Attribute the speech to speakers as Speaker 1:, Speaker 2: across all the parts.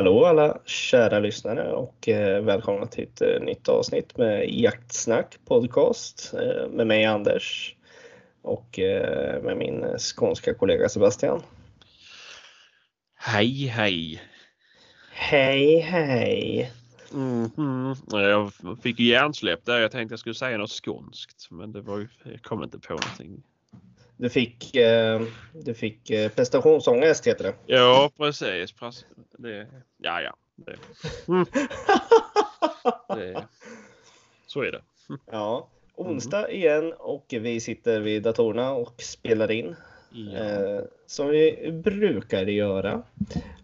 Speaker 1: Hallå alla kära lyssnare och eh, välkomna till ett eh, nytt avsnitt med Jaktsnack podcast eh, med mig Anders och med min skånska kollega Sebastian.
Speaker 2: Hej hej!
Speaker 1: Hej hej!
Speaker 2: Mhm. Jag fick hjärnsläpp där. Jag tänkte jag skulle säga något skånskt men det var ju, jag kom inte på någonting.
Speaker 1: Du fick, eh, du fick eh, prestationsångest heter det.
Speaker 2: Ja precis. Det, ja ja. Det. Mm. det. Så är det.
Speaker 1: Ja, onsdag igen och vi sitter vid datorerna och spelar in.
Speaker 2: Ja.
Speaker 1: Eh, som vi brukar göra.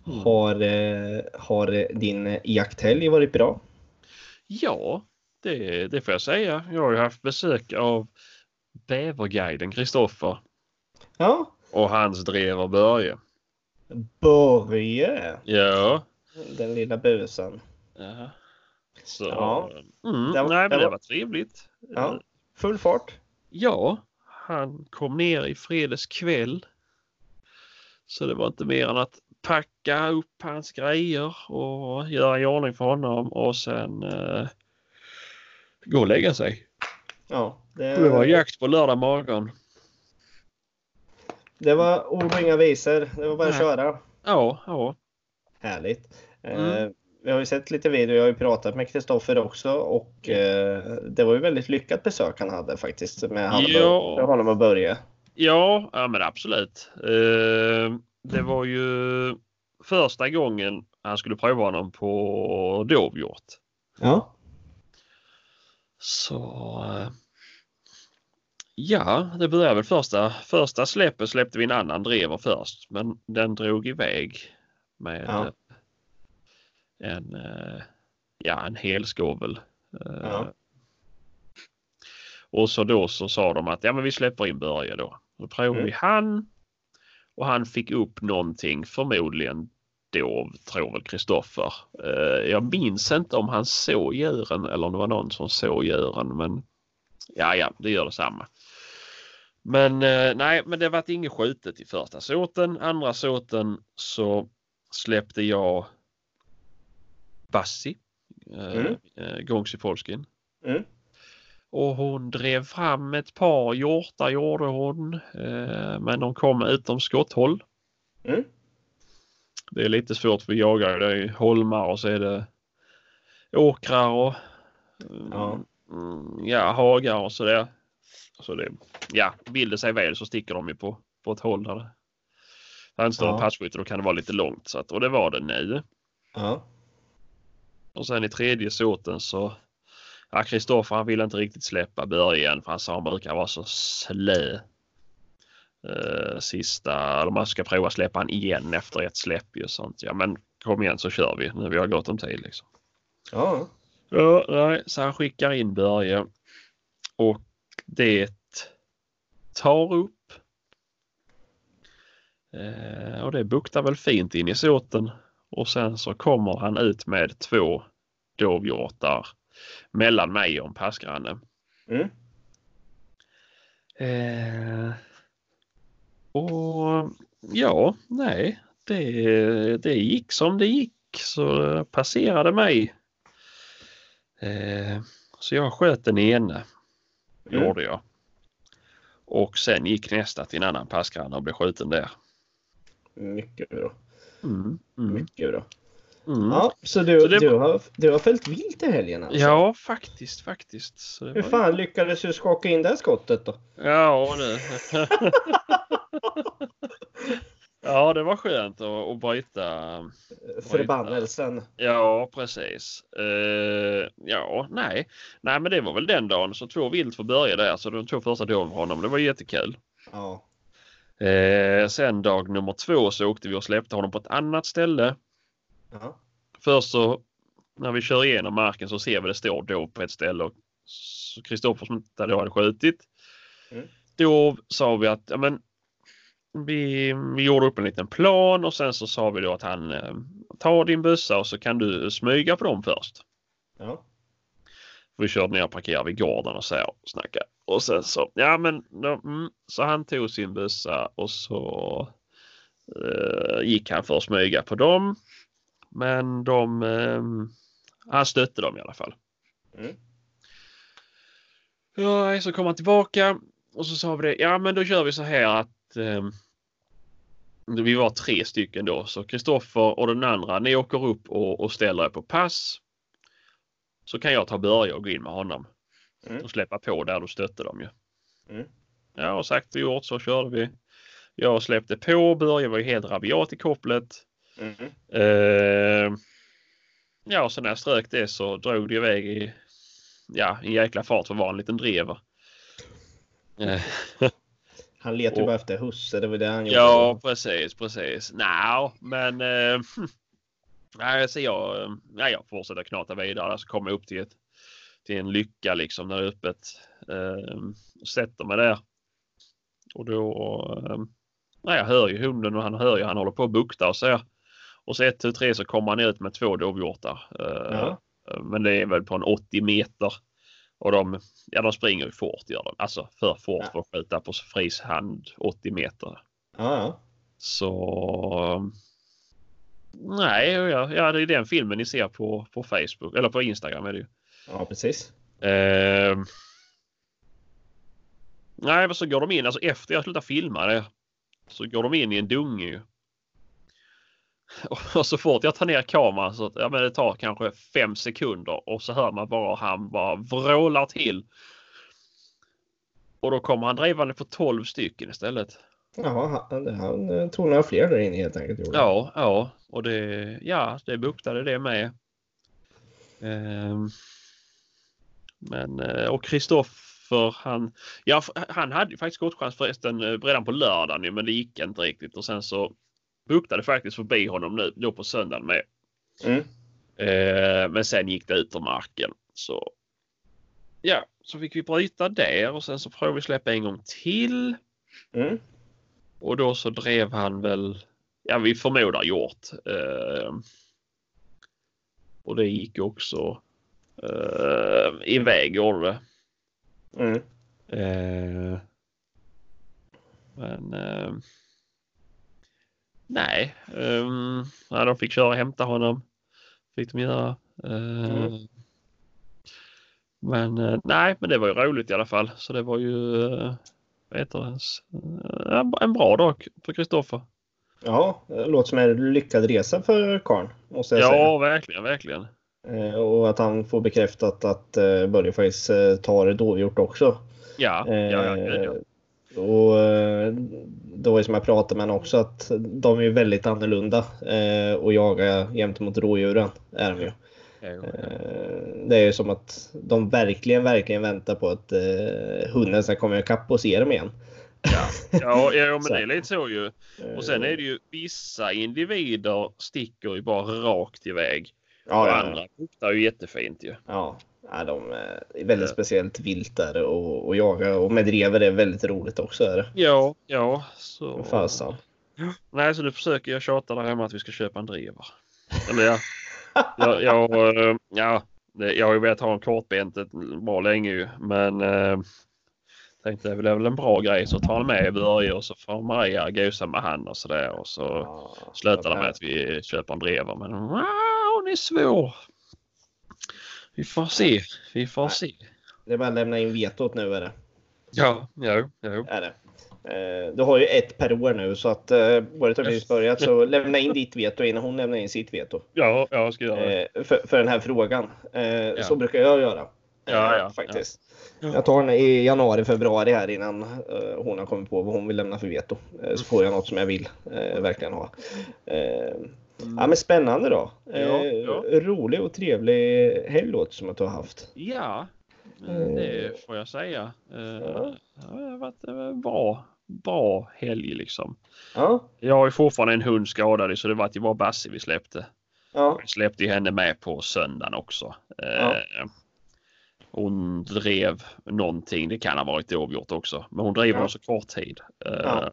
Speaker 1: Har, eh, har din jakthelg varit bra?
Speaker 2: ja det, det får jag säga. Jag har ju haft besök av bäverguiden Kristoffer
Speaker 1: Ja,
Speaker 2: och hans drever Börje.
Speaker 1: Börje,
Speaker 2: Ja.
Speaker 1: den lilla busen.
Speaker 2: Jaha. Så,
Speaker 1: Ja.
Speaker 2: mm,
Speaker 1: Det var-
Speaker 2: nej, men
Speaker 1: det var-
Speaker 2: trevligt.
Speaker 1: Ja, full fart.
Speaker 2: Ja, han kom ner i fredags kväll. Så det var inte mer än att packa upp hans grejer och göra i ordning för honom och sen eh, gå och lägga sig.
Speaker 1: Ja, det,
Speaker 2: Och det var jakt på lördag morgon.
Speaker 1: Det var ord och inga visor. Det var bara att köra.
Speaker 2: Ja, ja.
Speaker 1: Härligt. Eh,
Speaker 2: Mm.
Speaker 1: vi har ju sett lite video. Jag har ju pratat med Kristoffer också och eh, det var ju väldigt lyckat besök han hade faktiskt med, han
Speaker 2: Ja.
Speaker 1: med honom och Börje.
Speaker 2: Ja, ja men absolut. Eh, det var ju första gången han skulle prova honom på dovhjort.
Speaker 1: Ja.
Speaker 2: Så ja, det började väl första, första släppet släppte vi en annan drever först men den drog iväg med
Speaker 1: Ja.
Speaker 2: eh, en, eh, ja, en helskovel. Eh,
Speaker 1: Ja.
Speaker 2: Och så då så sa de att ja men vi släpper in Börje då. Då provade
Speaker 1: Mm.
Speaker 2: vi han och han fick upp någonting förmodligen dov tror väl Kristoffer. Jag minns inte om han såg djuren eller om det var någon som såg djuren men ja ja det gör detsamma. Men eh, nej men det var inget skjutet i första såten. Andra såten så släppte jag Bassi. Eh,
Speaker 1: Mm.
Speaker 2: Gångsi Polskin.
Speaker 1: Mm.
Speaker 2: Och hon drev fram ett par hjortar gjorde hon. Eh, men de kom utom skotthåll.
Speaker 1: Mm.
Speaker 2: Det är lite svårt för vi jagar. Det är holmar och så är det åkrar och mm,
Speaker 1: Ja.
Speaker 2: mm, ja, hagar och sådär. Så det, ja, vill det sig väl så sticker de ju på, på ett håll där det inte står
Speaker 1: Ja.
Speaker 2: passkytte. Då kan det vara lite långt. Så att, och det var det nu.
Speaker 1: Ja.
Speaker 2: Och sen i tredje såten så Ja, Kristoffer han ville inte riktigt släppa början för han sa han brukar vara så slö. Eh, sista, eller man ska prova släppa han igen efter ett släpp och sånt. Ja men kom igen så kör vi nu vi har gott om tid liksom.
Speaker 1: Ja.
Speaker 2: Ja, nej, så han skickar in Börje och det tar upp. Eh, och det buktar väl fint in i såten och sen så kommer han ut med två dovhjortar mellan mig och en passgranne.
Speaker 1: Mm.
Speaker 2: Eh, och ja, nej, det, det gick som det gick så passerade mig. Eh, så jag sköt den ena,
Speaker 1: Mm.
Speaker 2: gjorde jag. Och sen gick nästa till en annan passgranne och blev skjuten där.
Speaker 1: Mycket bra.
Speaker 2: Mm, mm,
Speaker 1: Mycket bra.
Speaker 2: mm.
Speaker 1: Ja, så du,
Speaker 2: Så det
Speaker 1: du, har, du har följt vilt i helgen alltså?
Speaker 2: Ja, faktiskt, faktiskt. Det
Speaker 1: Hur
Speaker 2: var-
Speaker 1: fan lyckades du skaka in det skottet då?
Speaker 2: Ja, det. ja, det var skönt att, att bryta.
Speaker 1: Förbannelsen.
Speaker 2: Ja, precis. Eh, ja, nej. Nej, men det var väl den dagen. Så två vilt får börja där. Så de två första dagen för honom. Det var jättekul.
Speaker 1: Ja.
Speaker 2: Eh, sen dag nummer två så åkte vi och släppte honom på ett annat ställe.
Speaker 1: Ja.
Speaker 2: Först så när vi kör igenom marken så ser vi det står dov på ett ställe. och Kristoffer som inte då hade skjutit.
Speaker 1: Mm.
Speaker 2: Då sa vi att ja, men, vi, vi gjorde upp en liten plan och sen så sa vi då att han eh, tar din bussa och så kan du smyga på dem först.
Speaker 1: Ja.
Speaker 2: Vi körde ner och parkerade vid gården och så här och snackade. Och sen så, ja men då, mm, så han tog sin bussa och så eh, gick han för att smyga på dem. Men de, eh, han stötte dem i alla fall.
Speaker 1: Mm.
Speaker 2: Ja, så kom han tillbaka och så sa vi det. Ja, men då kör vi så här att eh, vi var tre stycken då, så Kristoffer och den andra, ni åker upp och, och ställer er på pass. Så kan jag ta Börje och gå in med honom
Speaker 1: Mm.
Speaker 2: och släppa på där du stötte dem ju.
Speaker 1: Mm.
Speaker 2: Ja, och sagt och gjort så körde vi. Jag släppte på, Börje var ju helt rabiat i kopplet.
Speaker 1: Mm.
Speaker 2: Eh, ja, och så när jag strök det så drog det iväg i ja, en jäkla fart för att vara en liten drever. Eh,
Speaker 1: Han letar ju bara efter husse, det var det han gjorde.
Speaker 2: ja, precis, precis. Nej, men eh, nej, så jag, eh, ja, jag fortsätter knata vidare. Så kommer jag upp till, ett, till en lycka liksom när det är öppet. Eh, och sätter mig där. Och då, eh, nej, jag hör ju hunden och han hör ju han håller på att bukta och så. Och så ett, tu, tre så kommer han ut med två dovhjortar. Eh,
Speaker 1: Ja.
Speaker 2: Men det är väl på en 80 meter. Och de, ja, de springer ju fort gör de. Alltså för fort
Speaker 1: Ja.
Speaker 2: för att skjuta på fris hand 80 meter.
Speaker 1: Ja.
Speaker 2: Så nej, ja, ja, det är den filmen ni ser på, på Facebook eller på Instagram är det ju.
Speaker 1: ja, precis.
Speaker 2: Eh, nej, men så går de in, alltså efter jag slutar filma det så går de in i en dunge ju. Och så fort jag tar ner kameran så ja, men det tar kanske fem sekunder och så hör man bara han bara vrålar till. Och då kommer han drivande på 12 stycken istället.
Speaker 1: Ja, han, han tog några fler där inne helt enkelt.
Speaker 2: Ja, ja, och det, ja, det buktade det med. Ehm, men, eh, och Kristoffer, han, ja, han hade faktiskt skottchans förresten eh, redan på lördagen men det gick inte riktigt och sen så buktade faktiskt förbi honom nu då på söndagen med.
Speaker 1: Mm.
Speaker 2: Eh, men sen gick det ut ur marken. Så ja, så fick vi bryta där och sen så provade vi släppa en gång till.
Speaker 1: Mm.
Speaker 2: Och då så drev han väl, ja vi förmodar hjort. Eh, och det gick också eh, iväg gjorde det.
Speaker 1: Mm.
Speaker 2: Eh, men eh, nej, um, ja, de fick köra och hämta honom. Fick de göra. Eh,
Speaker 1: Mm.
Speaker 2: Men eh, nej, men det var ju roligt i alla fall. Så det var ju vad heter det? S- eh, en bra dag för Kristoffer.
Speaker 1: Ja, det låter som en lyckad resa för karln måste jag säga.
Speaker 2: Ja, verkligen, verkligen.
Speaker 1: Eh, Och att han får bekräftat att eh, Börje faktiskt tar dovhjort också.
Speaker 2: Ja, ja, ja, gud, ja.
Speaker 1: Eh, Och eh, det var ju som jag pratade med också att de är ju väldigt annorlunda eh, och jaga gentemot rådjuren är de ju.
Speaker 2: Ja.
Speaker 1: Eh, Det är ju som att de verkligen, verkligen väntar på att eh, hunden ska komma ikapp och se dem igen.
Speaker 2: Ja, ja, men
Speaker 1: Så.
Speaker 2: det är lite så ju. Och sen är det ju vissa individer sticker ju bara rakt iväg.
Speaker 1: ja,
Speaker 2: och
Speaker 1: ja,
Speaker 2: andra buktar ju jättefint ju.
Speaker 1: ja, ja, de eh, är väldigt speciellt vilt där och, och jaga och med drever är väldigt roligt också. Är det.
Speaker 2: Ja, ja. Så...
Speaker 1: Fasen.
Speaker 2: Nej, så nu försöker jag tjata där hemma att vi ska köpa en driver. Eller ja. Jag, jag, eh, ja, det- jag har ju velat ha en kortbentet bra länge ju. Men eh, tänkte det är väl en bra grej så tar han med Börje och så får Maria gosa med han och sådär. Och så
Speaker 1: Ja,
Speaker 2: slutar det med att vi köper en drever. Men wow, hon är svår. Vi får se. Vi får se.
Speaker 1: Det är bara att lämna in vetot nu är det.
Speaker 2: Ja, jo, jo.
Speaker 1: Är det. Eh, Du har ju ett per år nu så att året har precis börjat så lämna in ditt veto innan hon lämnar in sitt veto.
Speaker 2: Ja, jag ska göra det.
Speaker 1: Eh, För, för den här frågan. Eh, Så brukar jag göra.
Speaker 2: Ja, ja,
Speaker 1: faktiskt.
Speaker 2: ja.
Speaker 1: Jag tar den i januari, februari här innan hon har kommit på vad hon vill lämna för veto. Så får jag något som jag vill verkligen ha. Eh, Ja men spännande då.
Speaker 2: Ja,
Speaker 1: Eh,
Speaker 2: ja.
Speaker 1: Rolig och trevlig helg låter som att du har haft.
Speaker 2: Ja, det får jag säga. Eh,
Speaker 1: Ja.
Speaker 2: Det har varit en bra, bra helg liksom.
Speaker 1: Ja,
Speaker 2: Jag har ju fortfarande en hund skadad så det var ju bara Bassi vi släppte.
Speaker 1: ja,
Speaker 2: Vi släppte ju henne med på söndagen också. Eh. Hon drev någonting, det kan ha varit avgjort också, men hon drev
Speaker 1: Ja.
Speaker 2: ja. så kort tid. Eh.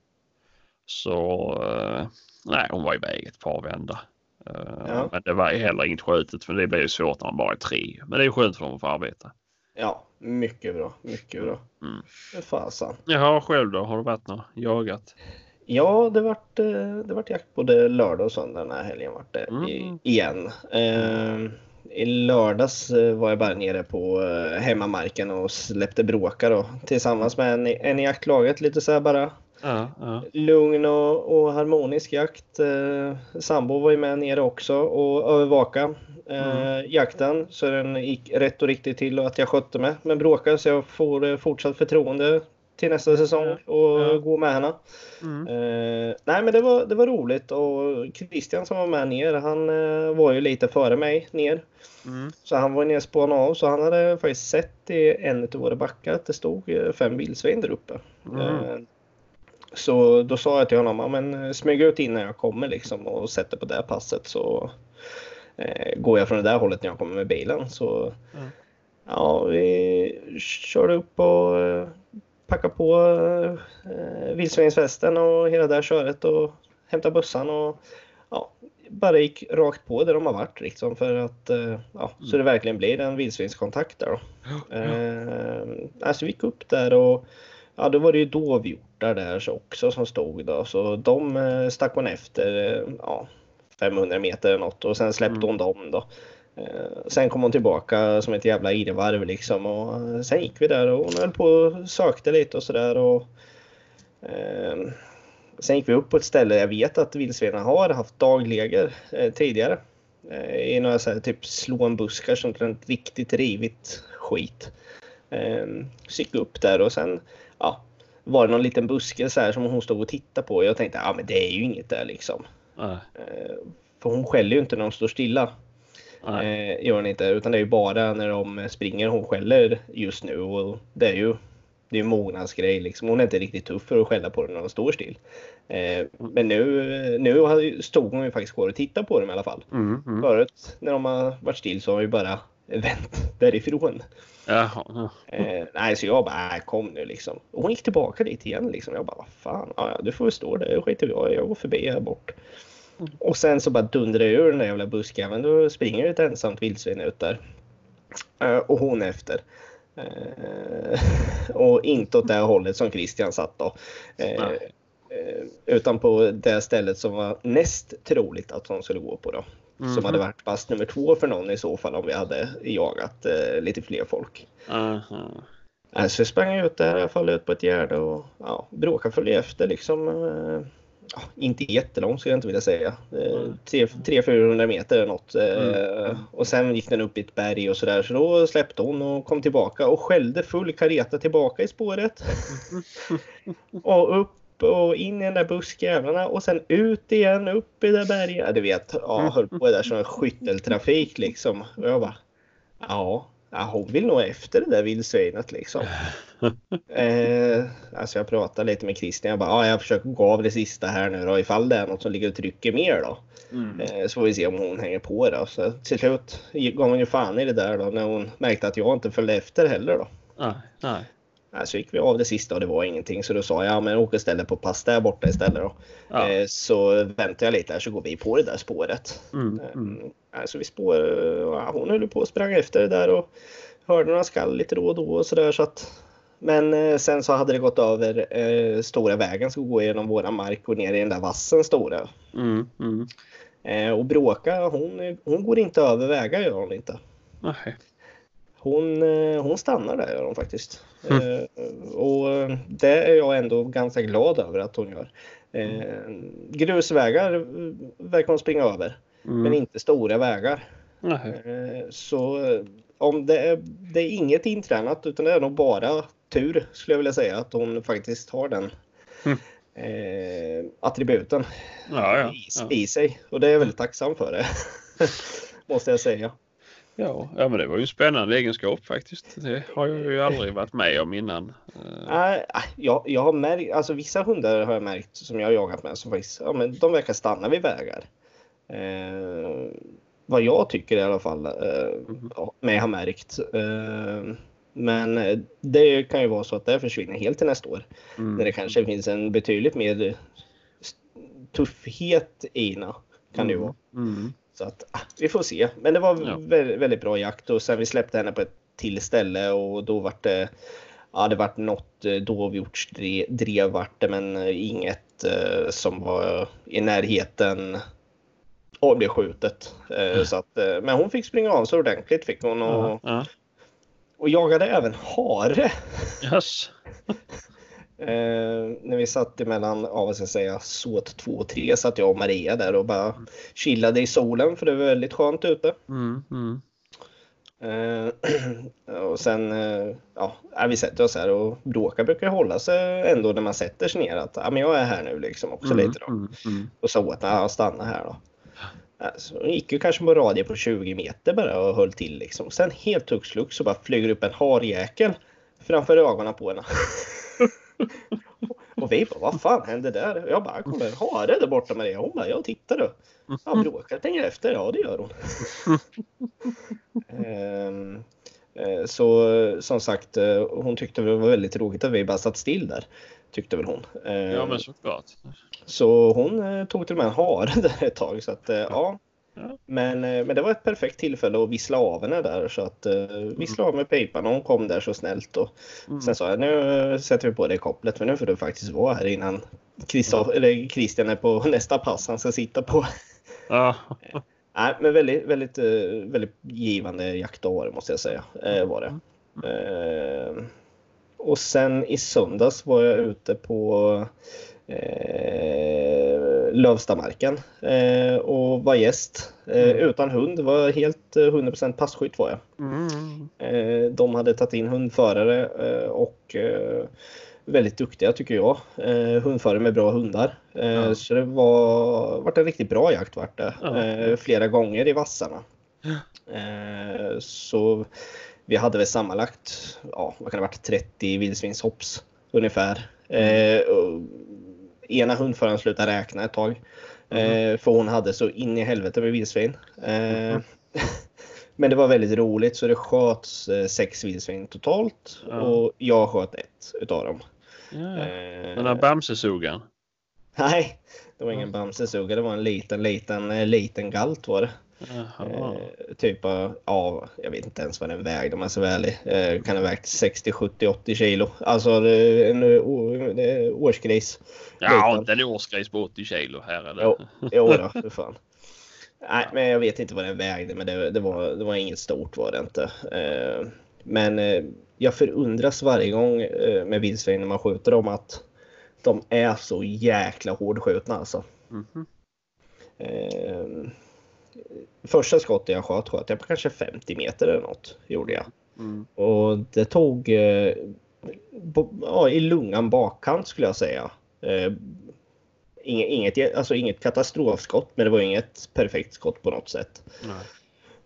Speaker 2: Så eh, nej, hon var iväg ett par vändor. Eh,
Speaker 1: Ja.
Speaker 2: Men det var heller inget skjutet för det blir ju svårt när man bara är tre. Men det är skönt för dem att få arbeta.
Speaker 1: ja. Mycket bra, mycket bra.
Speaker 2: Mm.
Speaker 1: Fasan.
Speaker 2: Jaha, själv då? Har du varit något jagat?
Speaker 1: Ja, det vart, eh, det vart jakt både lördag och söndag den här helgen vart det
Speaker 2: Mm.
Speaker 1: igen. Eh, I lördags var jag bara nere på hemmamarken och släppte bråkar då, tillsammans med en, en i jaktlaget. Lite så här bara
Speaker 2: Ja, ja.
Speaker 1: lugn och, och harmonisk jakt. Eh, sambo var ju med nere också och övervaka eh, jakten. Så den gick rätt och riktigt till och att jag skötte mig med bråkar så jag får eh, fortsatt förtroende till nästa säsong och
Speaker 2: Ja.
Speaker 1: gå med henne.
Speaker 2: Mm.
Speaker 1: Eh, nej men det var, det var roligt och Christian som var med ner han eh, var ju lite före mig ner.
Speaker 2: Mm.
Speaker 1: Så han var nere och spånade av så han hade faktiskt sett i en av våra backar att det stod eh, fem vildsvin där uppe.
Speaker 2: Mm.
Speaker 1: Eh, så då sa jag till honom, "Ja, men eh, smyg ut innan jag kommer liksom och sätter på det passet så eh, går jag från det där hållet när jag kommer med bilen. Så
Speaker 2: Mm.
Speaker 1: ja, vi körde upp och eh, packade på eh, vildsvinsvästen och hela det här köret och hämtade bussen och ja, bara gick rakt på där de har varit liksom för att eh, ja, så det verkligen blir en vildsvinskontakt där då. Eh, alltså vi gick upp där och ja, då var det ju dovhjortar där så också som stod då så de eh, stack hon efter eh, ja, 500 meter eller något och sen släppte
Speaker 2: Mm.
Speaker 1: hon dem då. Eh, sen kom hon tillbaka som ett jävla irrvarv liksom och sen gick vi där och hon höll på och sökte lite och sådär och eh, Sen gick vi upp på ett ställe jag vet att vildsvinen har haft dagläger eh, tidigare. Eh, I några så här, typ slånbuskar som är riktigt rivigt skit. Så gick vi upp där och sen ja, var det någon liten buske så här som hon stod och tittade på. Jag tänkte ja men det är ju inget där liksom. Eh, för hon skäller ju inte när de står stilla.
Speaker 2: nej.
Speaker 1: Eh, gör hon inte. Utan det är ju bara när de springer hon skäller just nu. Och det är ju det är ju mognadsgrej liksom. Hon är inte riktigt tuff för att skälla på dem när de står still. Eh, men nu, nu ju- stod hon ju faktiskt kvar och tittade på dem i alla fall.
Speaker 2: Mm, mm.
Speaker 1: Förut när de har varit still så har vi bara vänt därifrån.
Speaker 2: Jaha, ja.
Speaker 1: Eh, nej, så jag bara, äh, kom nu liksom. Och hon gick tillbaka dit igen liksom. Jag bara, vad fan, ja, du får väl stå där, skiter jag jag går förbi här bort. Och sen så bara dundrar jag ur den där jävla busken. Då springer ett ensamt vildsvin ut där. Eh, och hon efter. Eh, och inte åt det här hållet som Christian satt då. Eh, eh, utan på det stället som var näst troligt att hon skulle gå på då. Som
Speaker 2: Mhm.
Speaker 1: hade varit pass nummer två för någon i så fall om vi hade jagat eh, lite fler folk.
Speaker 2: Aha.
Speaker 1: Äh, Så jag sprang ut där, jag föll ut på ett gärde och ja, bråkade följde efter liksom. eh, inte jättelångt skulle jag inte vilja säga.
Speaker 2: Mm.
Speaker 1: 300-400 meter eller något. eh,
Speaker 2: Mm.
Speaker 1: Och sen gick den upp i ett berg och sådär. Så då släppte hon och kom tillbaka och skällde full kareta tillbaka i spåret. och upp och in i den där buskjävlarna och sen ut igen, upp i det där berget. Du vet, ja, höll på där som en skytteltrafik liksom. Och jag bara, ja, ja hon vill nog efter det där vildsvinet liksom. Eh, alltså jag pratade lite med Christian. Jag bara, ja, jag försöker gå av det sista här nu då ifall det är något som ligger och trycker mer då.
Speaker 2: Mm.
Speaker 1: Eh, så får vi se om hon hänger på då. Så till slut gav hon ju fan i det där då när hon märkte att jag inte följde efter heller då.
Speaker 2: Nej, nej.
Speaker 1: Eh, Så gick vi av det sista och det var ingenting så då sa jag, ja men åk istället på pass där borta istället då.
Speaker 2: Ja.
Speaker 1: Eh, så väntar jag lite här så går vi på det där spåret.
Speaker 2: Mm,
Speaker 1: Eh,
Speaker 2: mm.
Speaker 1: Så vi spår, ja, hon höll på och sprang efter det där och hörde några skall lite då och då och sådär så att men eh, sen så hade det gått över eh, stora vägen som går genom våran mark och ner i den där vassen stora.
Speaker 2: Mm, mm.
Speaker 1: Eh, och bråka, hon, hon går inte över vägar gör hon inte.
Speaker 2: Nej.
Speaker 1: Hon, eh, hon stannar där gör hon faktiskt.
Speaker 2: Mm.
Speaker 1: Eh, och eh, det är jag ändå ganska glad över att hon gör. Grusvägar verkar hon springa över,
Speaker 2: Mm.
Speaker 1: men inte stora vägar. Eh, Så om det är, det är inget intränat utan det är nog bara tur skulle jag vilja säga att hon faktiskt har den
Speaker 2: Mm.
Speaker 1: eh, attributen
Speaker 2: Ja, ja.
Speaker 1: i,
Speaker 2: Ja.
Speaker 1: i sig. Och det är jag väldigt tacksam för det. Måste jag säga.
Speaker 2: Ja, ja, men det var ju en spännande egenskap faktiskt. Det har jag ju aldrig varit med om innan. Eh,
Speaker 1: Nej, jag, jag har märkt, alltså vissa hundar har jag märkt som jag har jagat med som faktiskt, ja men de verkar stanna vid vägar. Eh, vad jag tycker i alla fall, eh,
Speaker 2: Mhm.
Speaker 1: ja, mig har märkt. Eh, men det kan ju vara så att det försvinner helt till nästa år.
Speaker 2: Mm.
Speaker 1: När det kanske finns en betydligt mer tuffhet i kan det ju vara.
Speaker 2: Mm.
Speaker 1: Så att ah, vi får se. Men det var
Speaker 2: Ja.
Speaker 1: väldigt, väldigt bra jakt och sen vi släppte henne på ett till ställe och då vart det Ja, det vart något eh, dovhjortsdrev vart det, men eh, inget eh, som var i närheten och blev skjutet. Eh, så att, men hon fick springa av sig ordentligt fick hon och,
Speaker 2: Ja, ja.
Speaker 1: och jagade även hare.
Speaker 2: Yes.
Speaker 1: Eh, när vi satt emellan, ja vad ska jag säga, SÅT 2 och 3 satt jag och Maria där och bara chillade i solen för det var väldigt skönt ute.
Speaker 2: Mm, mm.
Speaker 1: Eh, och sen, eh, ja, vi sätter oss här och bråkar brukar hålla sig ändå när man sätter sig ner att ja, men jag är här nu liksom också
Speaker 2: Mm,
Speaker 1: lite då.
Speaker 2: mm, mm.
Speaker 1: Och sa åt att stanna här då. Ja, Så hon gick ju kanske på radie på 20 meter bara och höll till liksom. Sen helt hux flux så bara flyger upp en harjäkel framför ögonen på henne. och vi bara, vad fan hände där? Jag bara, kommer en hare där borta med det? Hon bara, jag tittar du. Ja, bråkar tänker efter. Ja, det gör hon. Ehm, eh, så som sagt, eh, hon tyckte det var väldigt tråkigt att vi bara satt still där. Tyckte väl hon.
Speaker 2: Ja
Speaker 1: Ehm,
Speaker 2: men såklart.
Speaker 1: så hon eh, tog till och med en hare där ett tag. Så att, ja.
Speaker 2: Ja.
Speaker 1: Men, eh, men det var ett perfekt tillfälle att vissla av henne där. Så att eh, vissla av med pipan och hon kom där så snällt. Och
Speaker 2: Mm.
Speaker 1: Sen sa jag nu sätter vi på dig kopplet för nu får du faktiskt vara här innan Christoph, eller Christian är på nästa pass han ska sitta på.
Speaker 2: Ja.
Speaker 1: Nej, men väldigt, väldigt, eh, väldigt givande jaktdag det måste jag säga. Eh, var det. Eh, och sen i söndags var jag ute på eh, Lövstamarken eh, och var gäst. Eh,
Speaker 2: Mm.
Speaker 1: Utan hund, var helt eh, 100% passkytt var jag.
Speaker 2: Mm.
Speaker 1: Eh, de hade tagit in hundförare eh, och eh, väldigt duktiga tycker jag. Eh, hundförare med bra hundar. Eh,
Speaker 2: Ja.
Speaker 1: Så det var vart en riktigt bra jakt vart det.
Speaker 2: Ja.
Speaker 1: Eh, flera gånger i vassarna. Eh, så vi hade väl sammanlagt, ja vad kan det varit, 30 vildsvinshopps ungefär. Eh, och ena hundföraren slutade räkna ett tag. Eh, för hon hade så in i helvete med vildsvin. Eh, men det var väldigt roligt så det sköts eh, sex vildsvin totalt
Speaker 2: Ja.
Speaker 1: och jag sköt ett utav dem.
Speaker 2: Ja.
Speaker 1: Eh,
Speaker 2: Den här Bamsesugan.
Speaker 1: nej, det var ingen bamsesuga, det var en liten, liten, liten galt var det. Eh, typ av, ja, jag vet inte ens vad den vägde om jag ska vara ärlig. Eh, kan ha vägt 60, 70, 80 kilo. Alltså det är en eh, är årsgris.
Speaker 2: Ja,
Speaker 1: liten.
Speaker 2: inte en årsgris på 80 kilo. Här är det.
Speaker 1: Jo, jo då, för fan. Nej, men jag vet inte vad den vägde, men det, det, var, det var inget stort var det inte. Eh, men eh, jag förundras varje gång eh, med vildsvin när man skjuter dem att de är så jäkla hårdskjutna alltså.
Speaker 2: Mhm.
Speaker 1: Eh, första skottet jag sköt sköt jag på kanske 50 meter eller något. Gjorde jag.
Speaker 2: Mm.
Speaker 1: Och det tog eh, bo, ja, i lungan bakkant skulle jag säga. Eh, inget, alltså inget katastrofskott men det var inget perfekt skott på något sätt.
Speaker 2: Nej.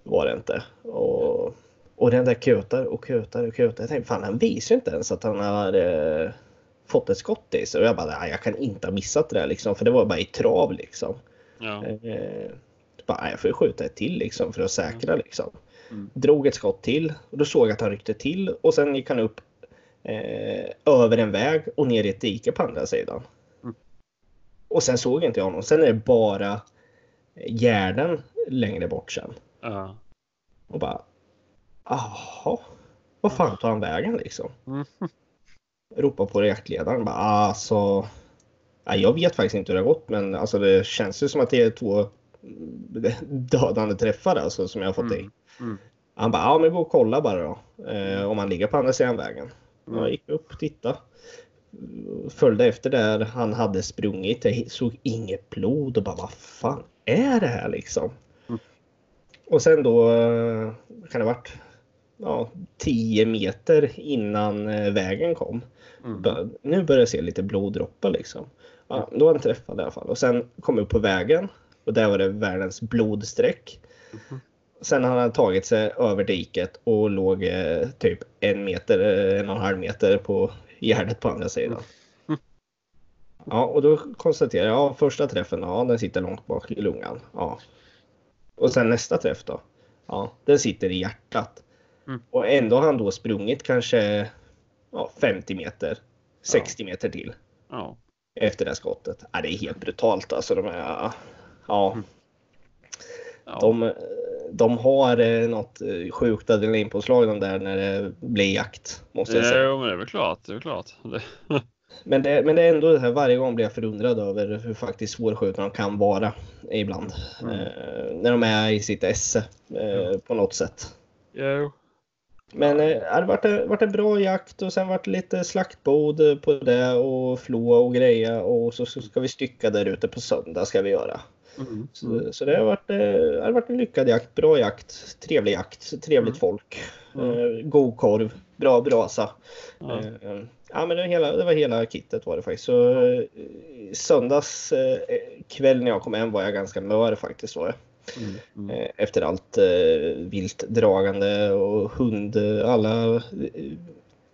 Speaker 1: Var det inte. Och, och den där kutar och kutar och kutar. Jag tänkte fan han visar inte ens att han har eh, fått ett skott i sig. Och jag bara nej, jag kan inte ha missat det där liksom. För det var bara i trav liksom.
Speaker 2: Ja.
Speaker 1: Eh, bara, jag får ju skjuta ett till liksom för att säkra liksom.
Speaker 2: Mm.
Speaker 1: Drog ett skott till och då såg jag att han ryckte till och sen gick han upp eh, över en väg och ner i ett dike på andra sidan.
Speaker 2: Mm.
Speaker 1: Och sen såg inte jag honom. Sen är det bara gärden längre bort sen.
Speaker 2: Ja.
Speaker 1: Och bara, jaha, vad fan tar han vägen liksom?
Speaker 2: Mm.
Speaker 1: Ropar på jaktledaren bara, alltså, ja, jag vet faktiskt inte hur det har gått men alltså det känns ju som att det är två dödande träffar alltså som jag har fått i.
Speaker 2: Mm. Mm.
Speaker 1: Han bara, ja men gå och kolla bara då. Eh, om han ligger på andra sidan vägen.
Speaker 2: Mm.
Speaker 1: Jag gick upp och tittade. Följde efter där han hade sprungit. Jag såg inget blod och bara, vad fan är det här liksom?
Speaker 2: Mm.
Speaker 1: Och sen då eh, kan det ha varit ja, 10 meter innan eh, vägen kom.
Speaker 2: Mm.
Speaker 1: Nu börjar jag se lite bloddroppar liksom. Ja, då var han träffad i alla fall. Och sen kom jag upp på vägen och där var det världens blodstreck.
Speaker 2: Mhm.
Speaker 1: Sen hade han tagit sig över diket och låg eh, typ en meter, eh, en och en halv meter på gärdet på andra sidan.
Speaker 2: Mm.
Speaker 1: Ja, och då konstaterade jag, ja, första träffen, ja, den sitter långt bak i lungan. Ja. Och sen nästa träff då? Ja, den sitter i hjärtat.
Speaker 2: Mm.
Speaker 1: Och ändå har han då sprungit kanske ja, 50 meter, 60 meter till
Speaker 2: Ja.
Speaker 1: efter det här skottet. Ja, det är helt brutalt alltså. De, är, ja,
Speaker 2: Mm. Ja.
Speaker 1: de, de har eh, något eh, sjukt adrenalinpåslag de där när det blir jakt. Måste jag säga.
Speaker 2: Jo, men det är väl klart. Det är klart. Det...
Speaker 1: Men det, men det är ändå det här, varje gång blir jag förundrad över hur faktiskt svårskjutna de kan vara ibland.
Speaker 2: Mm.
Speaker 1: Eh, när de är i sitt esse eh, på något sätt.
Speaker 2: Jo.
Speaker 1: Men eh, det har varit, en- varit en bra jakt och sen varit det lite slaktbod på det och flå och greja och så, så ska vi stycka där ute på söndag ska vi göra.
Speaker 2: Mm.
Speaker 1: Så, så det, har varit, eh, det har varit en lyckad jakt, bra jakt, trevlig jakt, trevligt
Speaker 2: Mm.
Speaker 1: folk.
Speaker 2: Mm.
Speaker 1: God korv, bra brasa.
Speaker 2: Ja.
Speaker 1: Eh, ja men det var, hela, det var hela kittet var det faktiskt. Så söndags kväll när jag kom hem var jag ganska mör faktiskt. Var jag.
Speaker 2: Mm. Mm.
Speaker 1: Efter allt eh, vilt dragande och hund, alla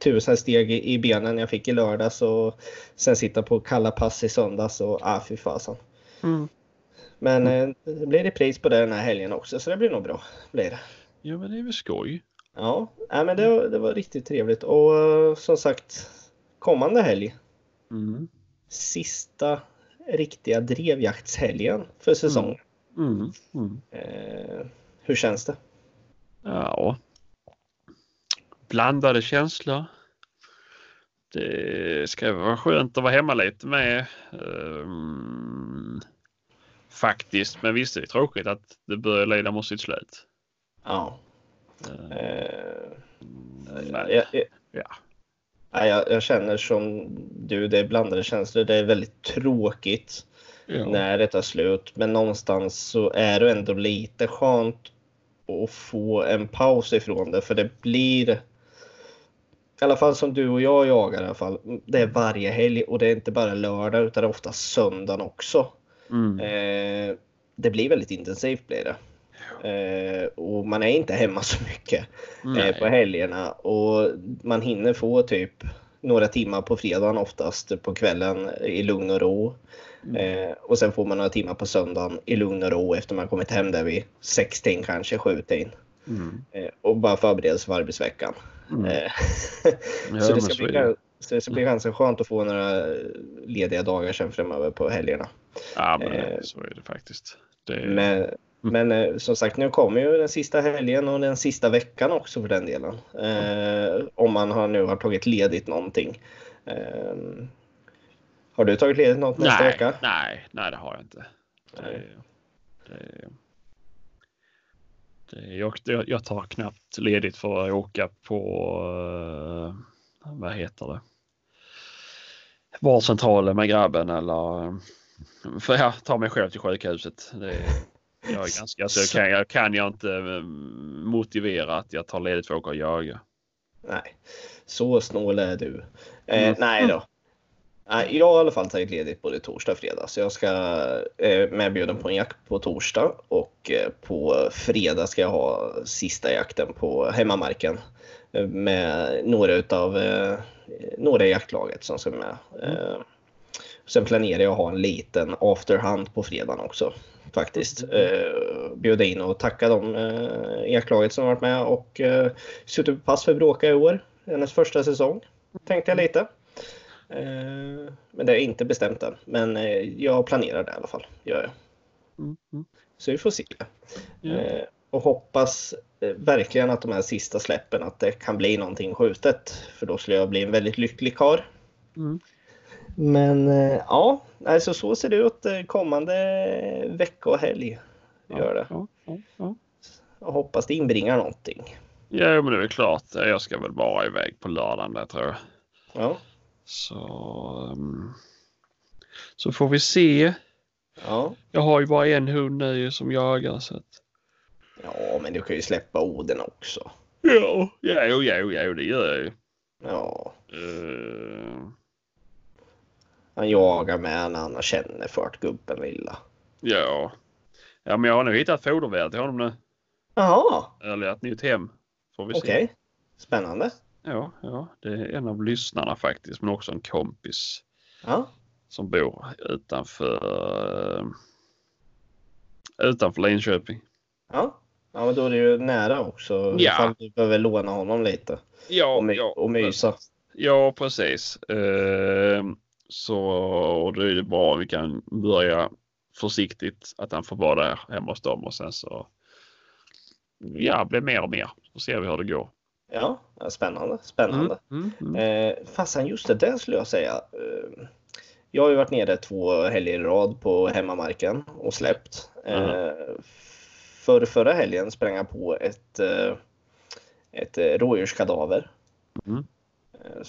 Speaker 1: tusen steg i, i benen jag fick i lördags och sen sitta på kalla pass i söndags och ah fy fasen.
Speaker 2: Mm.
Speaker 1: Men eh, det blir repris på det den här helgen också så det blir nog bra. Blir det.
Speaker 2: Ja men det är väl skoj.
Speaker 1: Ja, nej, men det, var- det var riktigt trevligt och eh, som sagt kommande helg
Speaker 2: Mm.
Speaker 1: sista riktiga drevjaktshelgen för säsongen.
Speaker 2: Mm. Mm.
Speaker 1: Eh, hur känns det?
Speaker 2: Ja. Blandade känslor. Det ska vara skönt att vara hemma lite med. Ehm, faktiskt, men visst är det tråkigt att det börjar leda mot sitt slut.
Speaker 1: Ja. Eh,
Speaker 2: men,
Speaker 1: jag, jag,
Speaker 2: ja.
Speaker 1: Nej, jag, jag känner som du, det är blandade känslor. Det är väldigt tråkigt
Speaker 2: Ja.
Speaker 1: när det tar slut. Men någonstans så är det ändå lite skönt att få en paus ifrån det. För det blir, i alla fall som du och jag jagar i alla fall, det är varje helg och det är inte bara lördag utan det är ofta söndagen också.
Speaker 2: Mm.
Speaker 1: Eh, det blir väldigt intensivt blir det. Eh, och man är inte hemma så mycket eh, på helgerna och man hinner få typ några timmar på fredagen oftast på kvällen i lugn och ro. Eh, och sen får man några timmar på söndagen i lugn och ro efter man kommit hem där vid 16 kanske 7
Speaker 2: Mm.
Speaker 1: eh, och bara förbereda sig för arbetsveckan.
Speaker 2: Mm.
Speaker 1: Eh, så, det ska bli,
Speaker 2: är det.
Speaker 1: så det ska bli ganska skönt att få några lediga dagar sen framöver på helgerna.
Speaker 2: Ja, men
Speaker 1: eh,
Speaker 2: så är det faktiskt. Det,
Speaker 1: Men, men eh, som sagt, nu kommer ju den sista helgen och den sista veckan också för den delen. Eh, om man har, nu har tagit ledigt någonting. Eh, har du tagit ledigt något nästa
Speaker 2: nej,
Speaker 1: vecka?
Speaker 2: nej, nej, det har jag inte. Det,
Speaker 1: Nej.
Speaker 2: det, det, jag, jag tar knappt ledigt för att åka på, eh, vad heter det, vårdcentralen med grabben eller eh, för jag tar mig själv till sjukhuset. Det, jag är ganska, så jag kan, jag kan jag inte eh, motivera att jag tar ledigt för att åka och jaga.
Speaker 1: Nej, så snål är du. Eh,
Speaker 2: Mm.
Speaker 1: Nej då. Nej, jag har i alla fall tagit ledigt både torsdag och fredag. Så jag ska eh, medbjuden på en jakt på torsdag och eh, på fredag ska jag ha sista jakten på hemmamarken eh, med några utav eh, några i jaktlaget som ska med. Eh, sen planerar jag att ha en liten afterhunt på fredagen också faktiskt. Eh, bjuda in och tacka dem eh, jaktlaget som varit med och eh, suttit på pass för Bråka i år. Hennes första säsong tänkte jag lite. Eh, men det är inte bestämt än. Men eh, jag planerar det i alla fall. Gör jag.
Speaker 2: Mm, mm.
Speaker 1: Så vi får se. Eh, och hoppas eh, verkligen att de här sista släppen att det kan bli någonting skjutet. För då skulle jag bli en väldigt lycklig karl.
Speaker 2: Mm.
Speaker 1: Men eh, ja, alltså så ser det ut eh, kommande vecka och helg. Gör det.
Speaker 2: Ja, ja, ja.
Speaker 1: Jag hoppas det inbringar någonting.
Speaker 2: Ja, men det är väl klart. Jag ska väl bara iväg på lördagen där tror jag.
Speaker 1: Ja,
Speaker 2: Så, ehm, så får vi se.
Speaker 1: ja.
Speaker 2: Jag har ju bara en hund nu som jagar så att.
Speaker 1: Ja men du kan ju släppa Oden också.
Speaker 2: Ja, ja, ja, jo, det gör jag ju.
Speaker 1: Ja,
Speaker 2: Eh,
Speaker 1: han jagar med när han känner för att gubben lilla.
Speaker 2: ja. Ja, men jag har nog hittat fodervärd till honom nu.
Speaker 1: Jaha,
Speaker 2: Eller ett nytt hem. Får vi se.
Speaker 1: okej. Spännande.
Speaker 2: Ja, ja, det är en av lyssnarna faktiskt, men också en kompis
Speaker 1: Ja,
Speaker 2: som bor utanför eh, utanför Linköping.
Speaker 1: ja. Ja, men då är det ju nära också.
Speaker 2: Ja.
Speaker 1: Ifall du behöver låna honom lite.
Speaker 2: Ja,
Speaker 1: Och, my- och mysa.
Speaker 2: Ja, precis. Eh, så och då är det bra om vi kan börja försiktigt att han får vara där hemma hos dem och sen så ja, blir mer och mer. Så ser vi hur det går.
Speaker 1: Ja, spännande. Spännande. Mm, mm, mm. Eh, fasen, just det, det skulle jag säga. Eh, jag har ju varit nere två helger i rad på hemmamarken och släppt. Eh, för förra helgen sprang jag på ett, eh, ett eh, rådjurskadaver. Mm. Eh,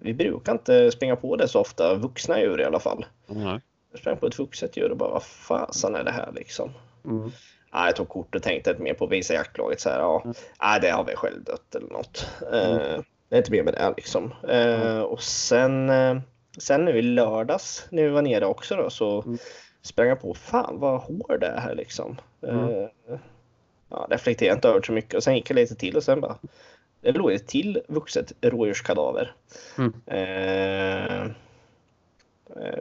Speaker 1: vi brukar inte springa på det så ofta, vuxna djur i alla fall. Mm. Jag sprang på ett vuxet djur och bara vad fasen är det här liksom? Mm. Ja, jag tog kort och tänkte mer på att visa jaktlaget så här. Ja, mm. det har vi själv dött eller något. Mm. det är inte mer med det liksom. Mm. och sen, sen nu i lördags när vi var nere också då så mm. Sprang jag på fan vad hår det är här liksom. Mm. ja, reflekterade inte över så mycket och sen gick jag lite till och sen bara det låg ett till vuxet rådjurskadaver. Mm. Eh,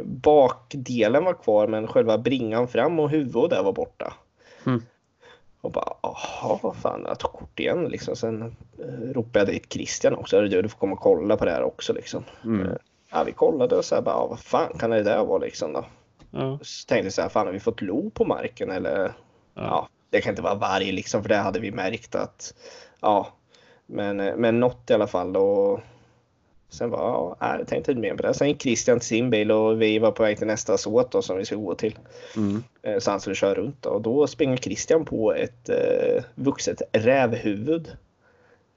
Speaker 1: bakdelen var kvar men själva bringan fram och huvudet där var borta. Mm. Och bara, jaha, vad fan, jag tog kort igen liksom. Sen eh, ropade jag dit Christian också, du, du får komma och kolla på det här också liksom. Mm. Ja, vi kollade och så här, bara, vad fan kan det där vara liksom då? Ja. Så tänkte jag så här, fan har vi fått lo på marken eller? Ja. ja. det kan inte vara varg liksom, för det hade vi märkt att, ja, men, eh, men något i alla fall. Och sen var ja, jag tänkte inte mer på det. Sen gick Christian till sin bil och vi var på väg till nästa såt då, som vi skulle gå till. Mm. Eh, så han skulle köra runt då. och då springer Christian på ett eh, vuxet rävhuvud.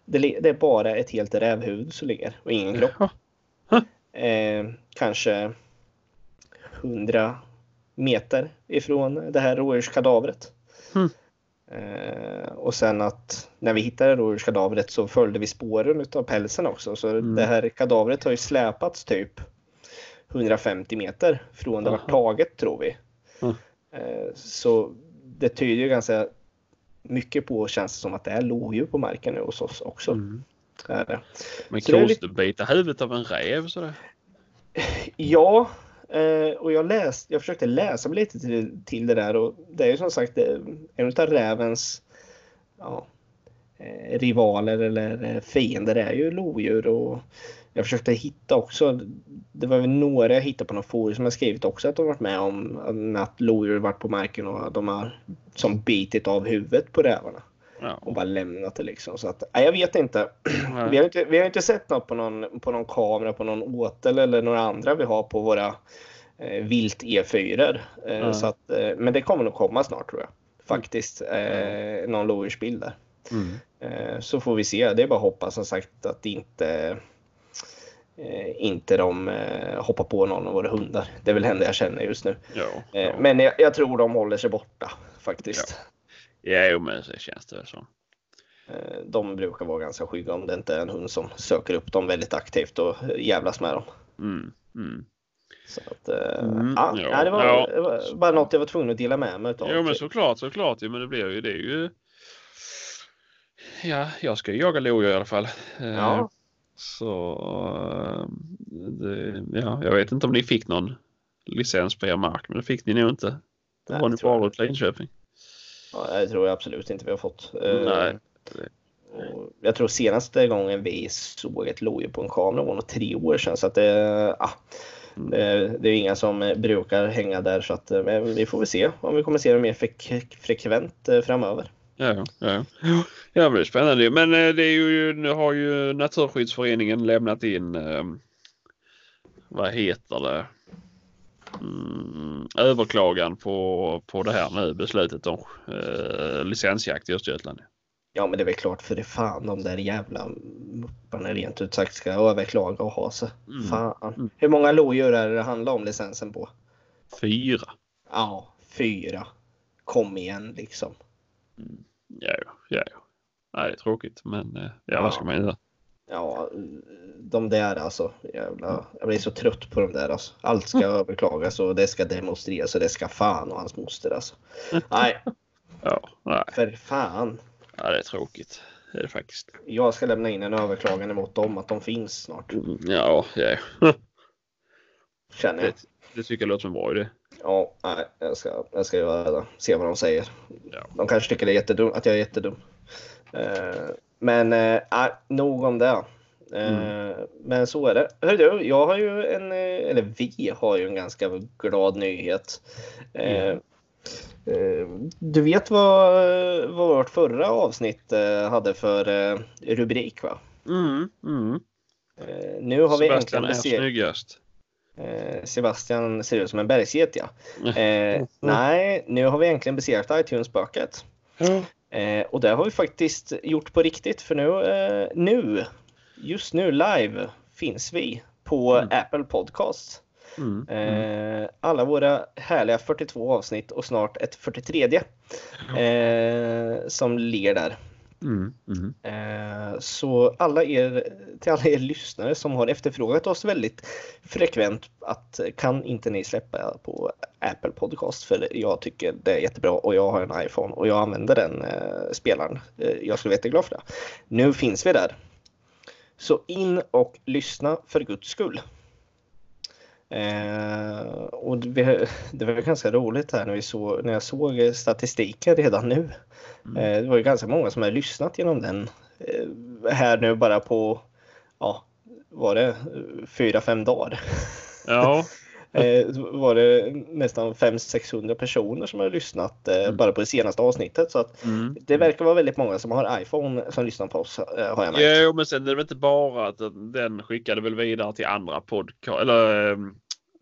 Speaker 1: Det, det, är bara ett helt rävhuvud som ligger och ingen kropp. Eh, kanske 100 meter ifrån det här rådjurskadavret. Mm. Eh, och sen att när vi hittade rådjurskadavret så följde vi spåren av pälsen också. Så mm. det här kadavret har ju släpats typ 150 meter från det var taget tror vi. Mm. Eh, så det tyder ju ganska mycket på, känns det som, att det är lodjur på marken nu hos oss också. Mm.
Speaker 2: Är det. Men korsbita lite... huvudet av en räv sådär?
Speaker 1: Ja, Eh, och jag, läst, jag försökte läsa mig lite till, till det där och det är ju som sagt eh, en av rävens ja, eh, rivaler eller fiender är ju lodjur och jag försökte hitta också, det var väl några jag hittade på något forum som har skrivit också att de varit med om att lodjur varit på marken och de har som bitit av huvudet på rävarna. Ja. Och bara lämnat det liksom. Så att, nej, jag vet inte. Vi har inte. Vi har inte sett något på någon, på någon kamera, på någon åtel eller några andra vi har på våra eh, vilt E4. Eh, så att, eh, men det kommer nog komma snart tror jag. Faktiskt. Eh, någon lodjursbild där. Mm. Eh, så får vi se. Det är bara att hoppas som sagt att inte eh, inte de eh, hoppar på någon av våra hundar. Det är väl henne jag känner just nu. Ja, ja. Men jag, jag, tror de håller sig borta faktiskt.
Speaker 2: Ja. Ja, men så känns det så.
Speaker 1: Eh, de brukar vara ganska skygga om det inte är en hund som söker upp dem väldigt aktivt och jävlas med dem. Mm, mm. Så att, äh, mm, ja, ja, det, var, ja. det, var, bara något jag var tvungen att dela med mig
Speaker 2: av. Jo men såklart, såklart. Ja, men det blir ju det är ju. Ja, jag ska ju jaga lodjur i alla fall. Eh, ja. Så det, ja, jag vet inte om ni fick någon licens på er mark, men det fick ni nog inte. Det var ni bara åt Linköping.
Speaker 1: Ja, det tror jag absolut inte vi har fått. Eh, Nej. Jag tror senaste gången vi såg ett lodjur på en kamera var nog tre år sedan. Så att det, ah, det, det är inga som brukar hänga där. Så att, men vi får väl se om vi kommer se det mer frek frekvent eh, framöver.
Speaker 2: Ja, ja. ja, det blir spännande. Men eh, det är ju, nu har ju Naturskyddsföreningen lämnat in, vad heter det, mm, överklagan på, på det här nu beslutet om eh, licensjakt i Östergötland.
Speaker 1: Ja men det är väl klart för det fan de där jävla mupparna rent ut sagt ska överklaga och ha sig. Mm. Fan. Mm. Hur många lodjur är det det handlar om licensen på?
Speaker 2: Fyra.
Speaker 1: Ja, fyra. Kom igen liksom.
Speaker 2: Mm. Ja, ja, ja. Nej, det är tråkigt men eh, ja, ja. vad ska man göra?
Speaker 1: Ja, de där alltså. Jävla, jag blir så trött på de där alltså. Allt ska överklagas och det ska demonstreras och det ska fan och hans moster alltså. Nej.
Speaker 2: Ja, nej.
Speaker 1: För fan.
Speaker 2: Ja, det är tråkigt. Det är det faktiskt.
Speaker 1: Jag ska lämna in en överklagande mot dem att de finns snart.
Speaker 2: Mm, ja, ja.
Speaker 1: Känner jag.
Speaker 2: Det, det tycker jag låter som en bra idé.
Speaker 1: Ja, nej, jag ska, jag ska göra det. Se vad de säger. Ja. De kanske tycker det är jättedum, att jag är jättedum. Uh, men äh, nog om det. Mm. Men så är det. Hör du, jag har ju en, eller vi har ju en ganska glad nyhet. Mm. Eh, du vet vad, vad vårt förra avsnitt eh, hade för eh, rubrik va?
Speaker 2: Mm, mm.
Speaker 1: Nu har vi
Speaker 2: Sebastian är snyggast.
Speaker 1: Sebastian ser ut som en bergsget ja. Eh, nej, nu har vi äntligen besegrat iTunes-spöket. Eh, och det har vi faktiskt gjort på riktigt för nu, eh, nu just nu live finns vi på mm. Apple Podcast. Mm, mm. Eh, alla våra härliga 42 avsnitt och snart ett 43 eh, som ligger där.
Speaker 2: Mm, mm.
Speaker 1: Eh, så alla er, till alla er lyssnare som har efterfrågat oss väldigt frekvent att eh, kan inte ni släppa på Apple Podcast för jag tycker det är jättebra och jag har en iPhone och jag använder den eh, spelaren. Eh, jag skulle vara jätteglad för det. Nu finns vi där. Så in och lyssna för guds skull. Eh, och det, det, var ganska roligt här när, vi så, när jag såg statistiken redan nu. Mm. Eh, det var ju ganska många som har lyssnat genom den eh, här nu bara på, ja, var det fyra, fem dagar?
Speaker 2: Ja.
Speaker 1: eh, var det nästan 500-600 personer som har lyssnat eh, mm. bara på det senaste avsnittet. Så att mm. det verkar vara väldigt många som har iPhone som lyssnar på oss. Eh, har jag
Speaker 2: märkt. Jo, men sen är det väl inte bara att den skickade väl vidare till andra podcast eller ehm,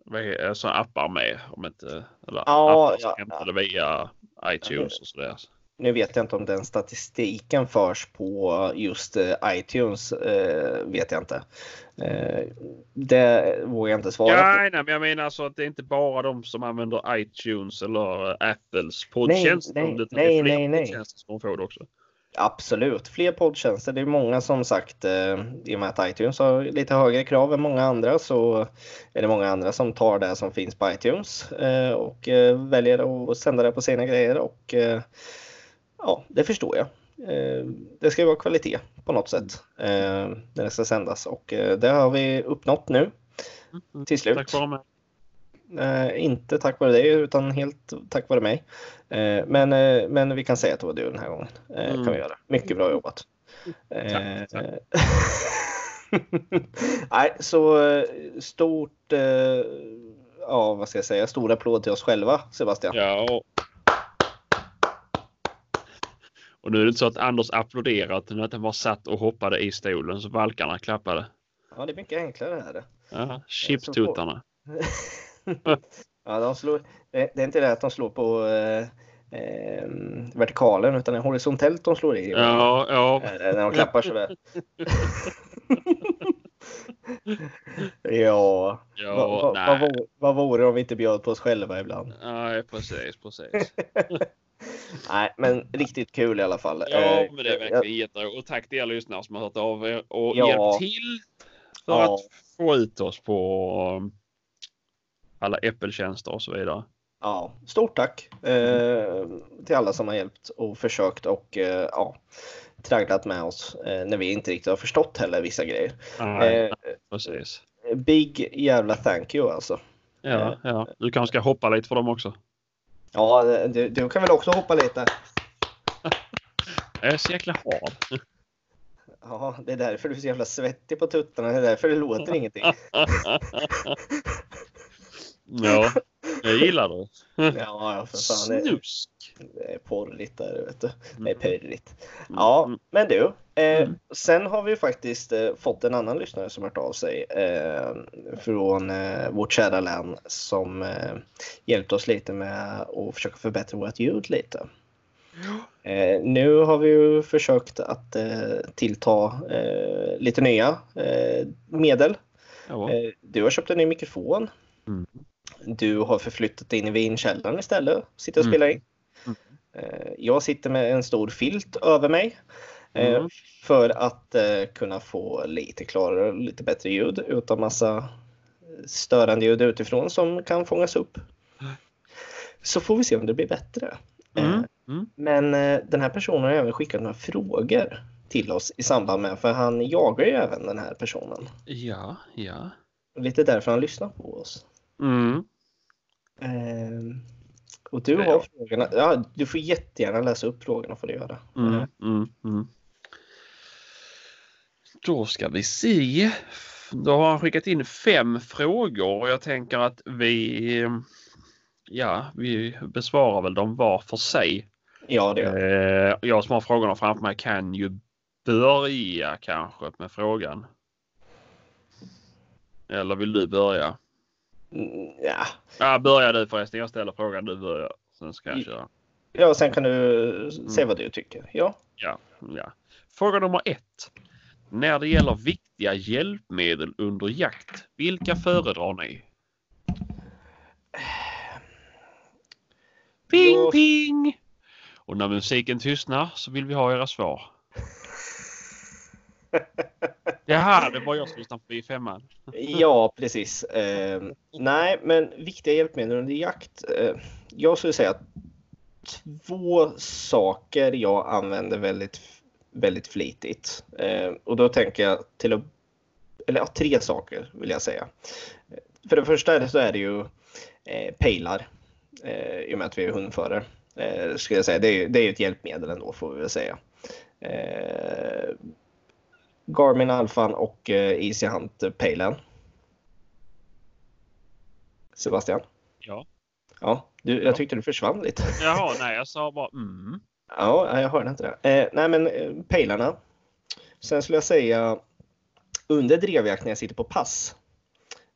Speaker 2: vad är, så appar med om inte eller
Speaker 1: ja,
Speaker 2: appar som ja, hämtade ja. via iTunes och sådär.
Speaker 1: Nu vet jag inte om den statistiken förs på just eh, iTunes. Eh, vet jag inte. Eh, det vågar jag inte svara
Speaker 2: ja, på. Nej, men jag menar alltså att det är inte bara de som använder iTunes eller Apples poddtjänster.
Speaker 1: Nej, nej, nej, nej, nej.
Speaker 2: som får det också.
Speaker 1: Absolut, fler poddtjänster. Det är många som sagt, eh, i och med att iTunes har lite högre krav än många andra så är det många andra som tar det som finns på iTunes eh, och eh, väljer att sända det på sina grejer och ja, det förstår jag. Eh, det ska ju vara kvalitet på något sätt eh, när det ska sändas och det har vi uppnått nu
Speaker 2: mm,
Speaker 1: till slut.
Speaker 2: Tack vare mig.
Speaker 1: Eh, inte tack vare dig utan helt tack vare mig. Eh, men, eh, men vi kan säga att det var du den här gången. Eh, mm. kan vi göra. Mycket bra jobbat.
Speaker 2: Tack, tack.
Speaker 1: Nej, så eh, stort, eh, ja vad ska jag säga, stor applåd till oss själva Sebastian.
Speaker 2: Ja. Och nu är det inte så att Anders applåderar utan att han var satt och hoppade i stolen så valkarna klappade.
Speaker 1: Ja, det är mycket enklare här.
Speaker 2: Ja, chiptuttarna.
Speaker 1: ja, de slår, det, är inte det att de slår på eh, eh, vertikalen utan det är horisontellt de slår i.
Speaker 2: Ja, ja.
Speaker 1: Eh, när de klappar sådär. ja,
Speaker 2: ja
Speaker 1: vad, va, va, va, vad vore det om vi inte bjöd på oss själva ibland?
Speaker 2: Nej, precis, precis.
Speaker 1: Nej, men riktigt kul i alla fall.
Speaker 2: Ja, eh, men det är verkligen jätteroligt. Och tack till er lyssnare som har hört av er och ja. hjälpt till för ja. att få ut oss på alla Apple-tjänster och så vidare.
Speaker 1: Ja, stort tack eh, till alla som har hjälpt och försökt och eh, ja, tragglat med oss eh, när vi inte riktigt har förstått heller vissa grejer.
Speaker 2: Nej, eh, precis.
Speaker 1: Big jävla thank you alltså.
Speaker 2: Ja, eh, ja, du kanske ska hoppa lite för dem också.
Speaker 1: Ja, du, du kan väl också hoppa lite.
Speaker 2: Jag är så jäkla hård.
Speaker 1: Ja, det är därför du är så jävla svettig på tuttarna. Det är därför det låter ingenting.
Speaker 2: Ja, jag gillar det.
Speaker 1: Ja, för fan. Det,
Speaker 2: Snusk.
Speaker 1: Det är porrigt där, vet du. Det är pirrigt. Ja, mm. men du. Eh, mm. Sen har vi faktiskt eh, fått en annan lyssnare som hört av sig eh, från eh, vårt kära län som eh, hjälpt oss lite med att försöka förbättra vårt ljud lite. Eh, nu har vi ju försökt att eh, tillta eh, lite nya eh, medel.
Speaker 2: Ja.
Speaker 1: du har köpt en ny mikrofon.
Speaker 2: Mm.
Speaker 1: Du har förflyttat in i vinkällaren istället och sitter och mm. spelar in. Mm. Jag sitter med en stor filt över mig eh, mm. för att eh, kunna få lite klarare och lite bättre ljud utan massa störande ljud utifrån som kan fångas upp. Så får vi se om det blir bättre.
Speaker 2: Mm. Mm.
Speaker 1: Men den här personen har även skickat några frågor till oss i samband med, för han jagar ju även den här personen.
Speaker 2: Ja, ja.
Speaker 1: Lite därför han lyssnar på oss.
Speaker 2: Mm.
Speaker 1: Eh, och du har frågorna. Ja, du får jättegärna läsa upp frågorna får du göra.
Speaker 2: Mm, mm, mm. Då ska vi se. Då har han skickat in fem frågor och jag tänker att vi Ja, vi besvarar väl dem var för sig.
Speaker 1: Ja, det gör.
Speaker 2: Eh, jag som har frågorna framför mig kan ju börja kanske med frågan. Eller vill du börja?
Speaker 1: Mm, Ja.
Speaker 2: Ja, börja du förresten. Jag ställer frågan, du börjar. Sen ska jag
Speaker 1: I-
Speaker 2: köra.
Speaker 1: ja, sen kan du säga vad du tycker. Ja.
Speaker 2: Ja, ja. Fråga nummer ett. När det gäller viktiga hjälpmedel under jakt, vilka föredrar ni? Ping
Speaker 1: Jag-
Speaker 2: ping! Och när musiken tystnar så vill vi ha era svar. Jaha, det var jag som lyssnade på i femman.
Speaker 1: Ja, precis. Eh, nej, men viktiga hjälpmedel under jakt. Eh, jag skulle säga att två saker jag använder väldigt, väldigt flitigt. Eh, och då tänker jag till att, eller ja, tre saker vill jag säga. För det första så är det ju eh, pejlar. Eh, I och med att vi är hundförare. Eh, skulle jag säga. Det är, ju- det är ju ett hjälpmedel ändå får vi väl säga. Eh, Eh, Garmin Alphan och eh, Easy Hunt Pejlen. Sebastian?
Speaker 2: Ja.
Speaker 1: Ja, du, jag tyckte du försvann lite.
Speaker 2: Jaha, nej jag sa bara mm.
Speaker 1: Ja, jag hörde inte det. Eh, nej, men eh, pejlarna. Sen skulle jag säga under drevjakt när jag sitter på pass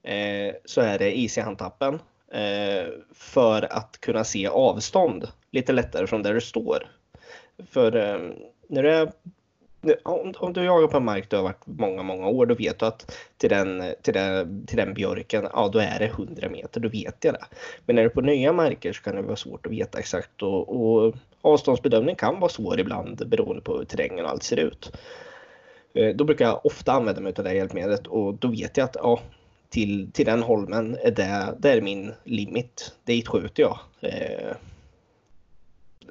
Speaker 1: eh, så är det Easy Hunt-appen eh, för att kunna se avstånd lite lättare från där du står. För eh, när du är om, om du jagar på en mark du har varit många, många år, då vet du att till den, till den, till den björken, ja då är det 100 meter, då vet jag det. Men när du är på nya marker så kan det vara svårt att veta exakt och, och avståndsbedömning kan vara svår ibland beroende på hur terrängen och allt ser ut. Eh, då brukar jag ofta använda mig av det här hjälpmedlet och då vet jag att ja, till, till den holmen är det, det är min limit. Dit skjuter jag. Eh,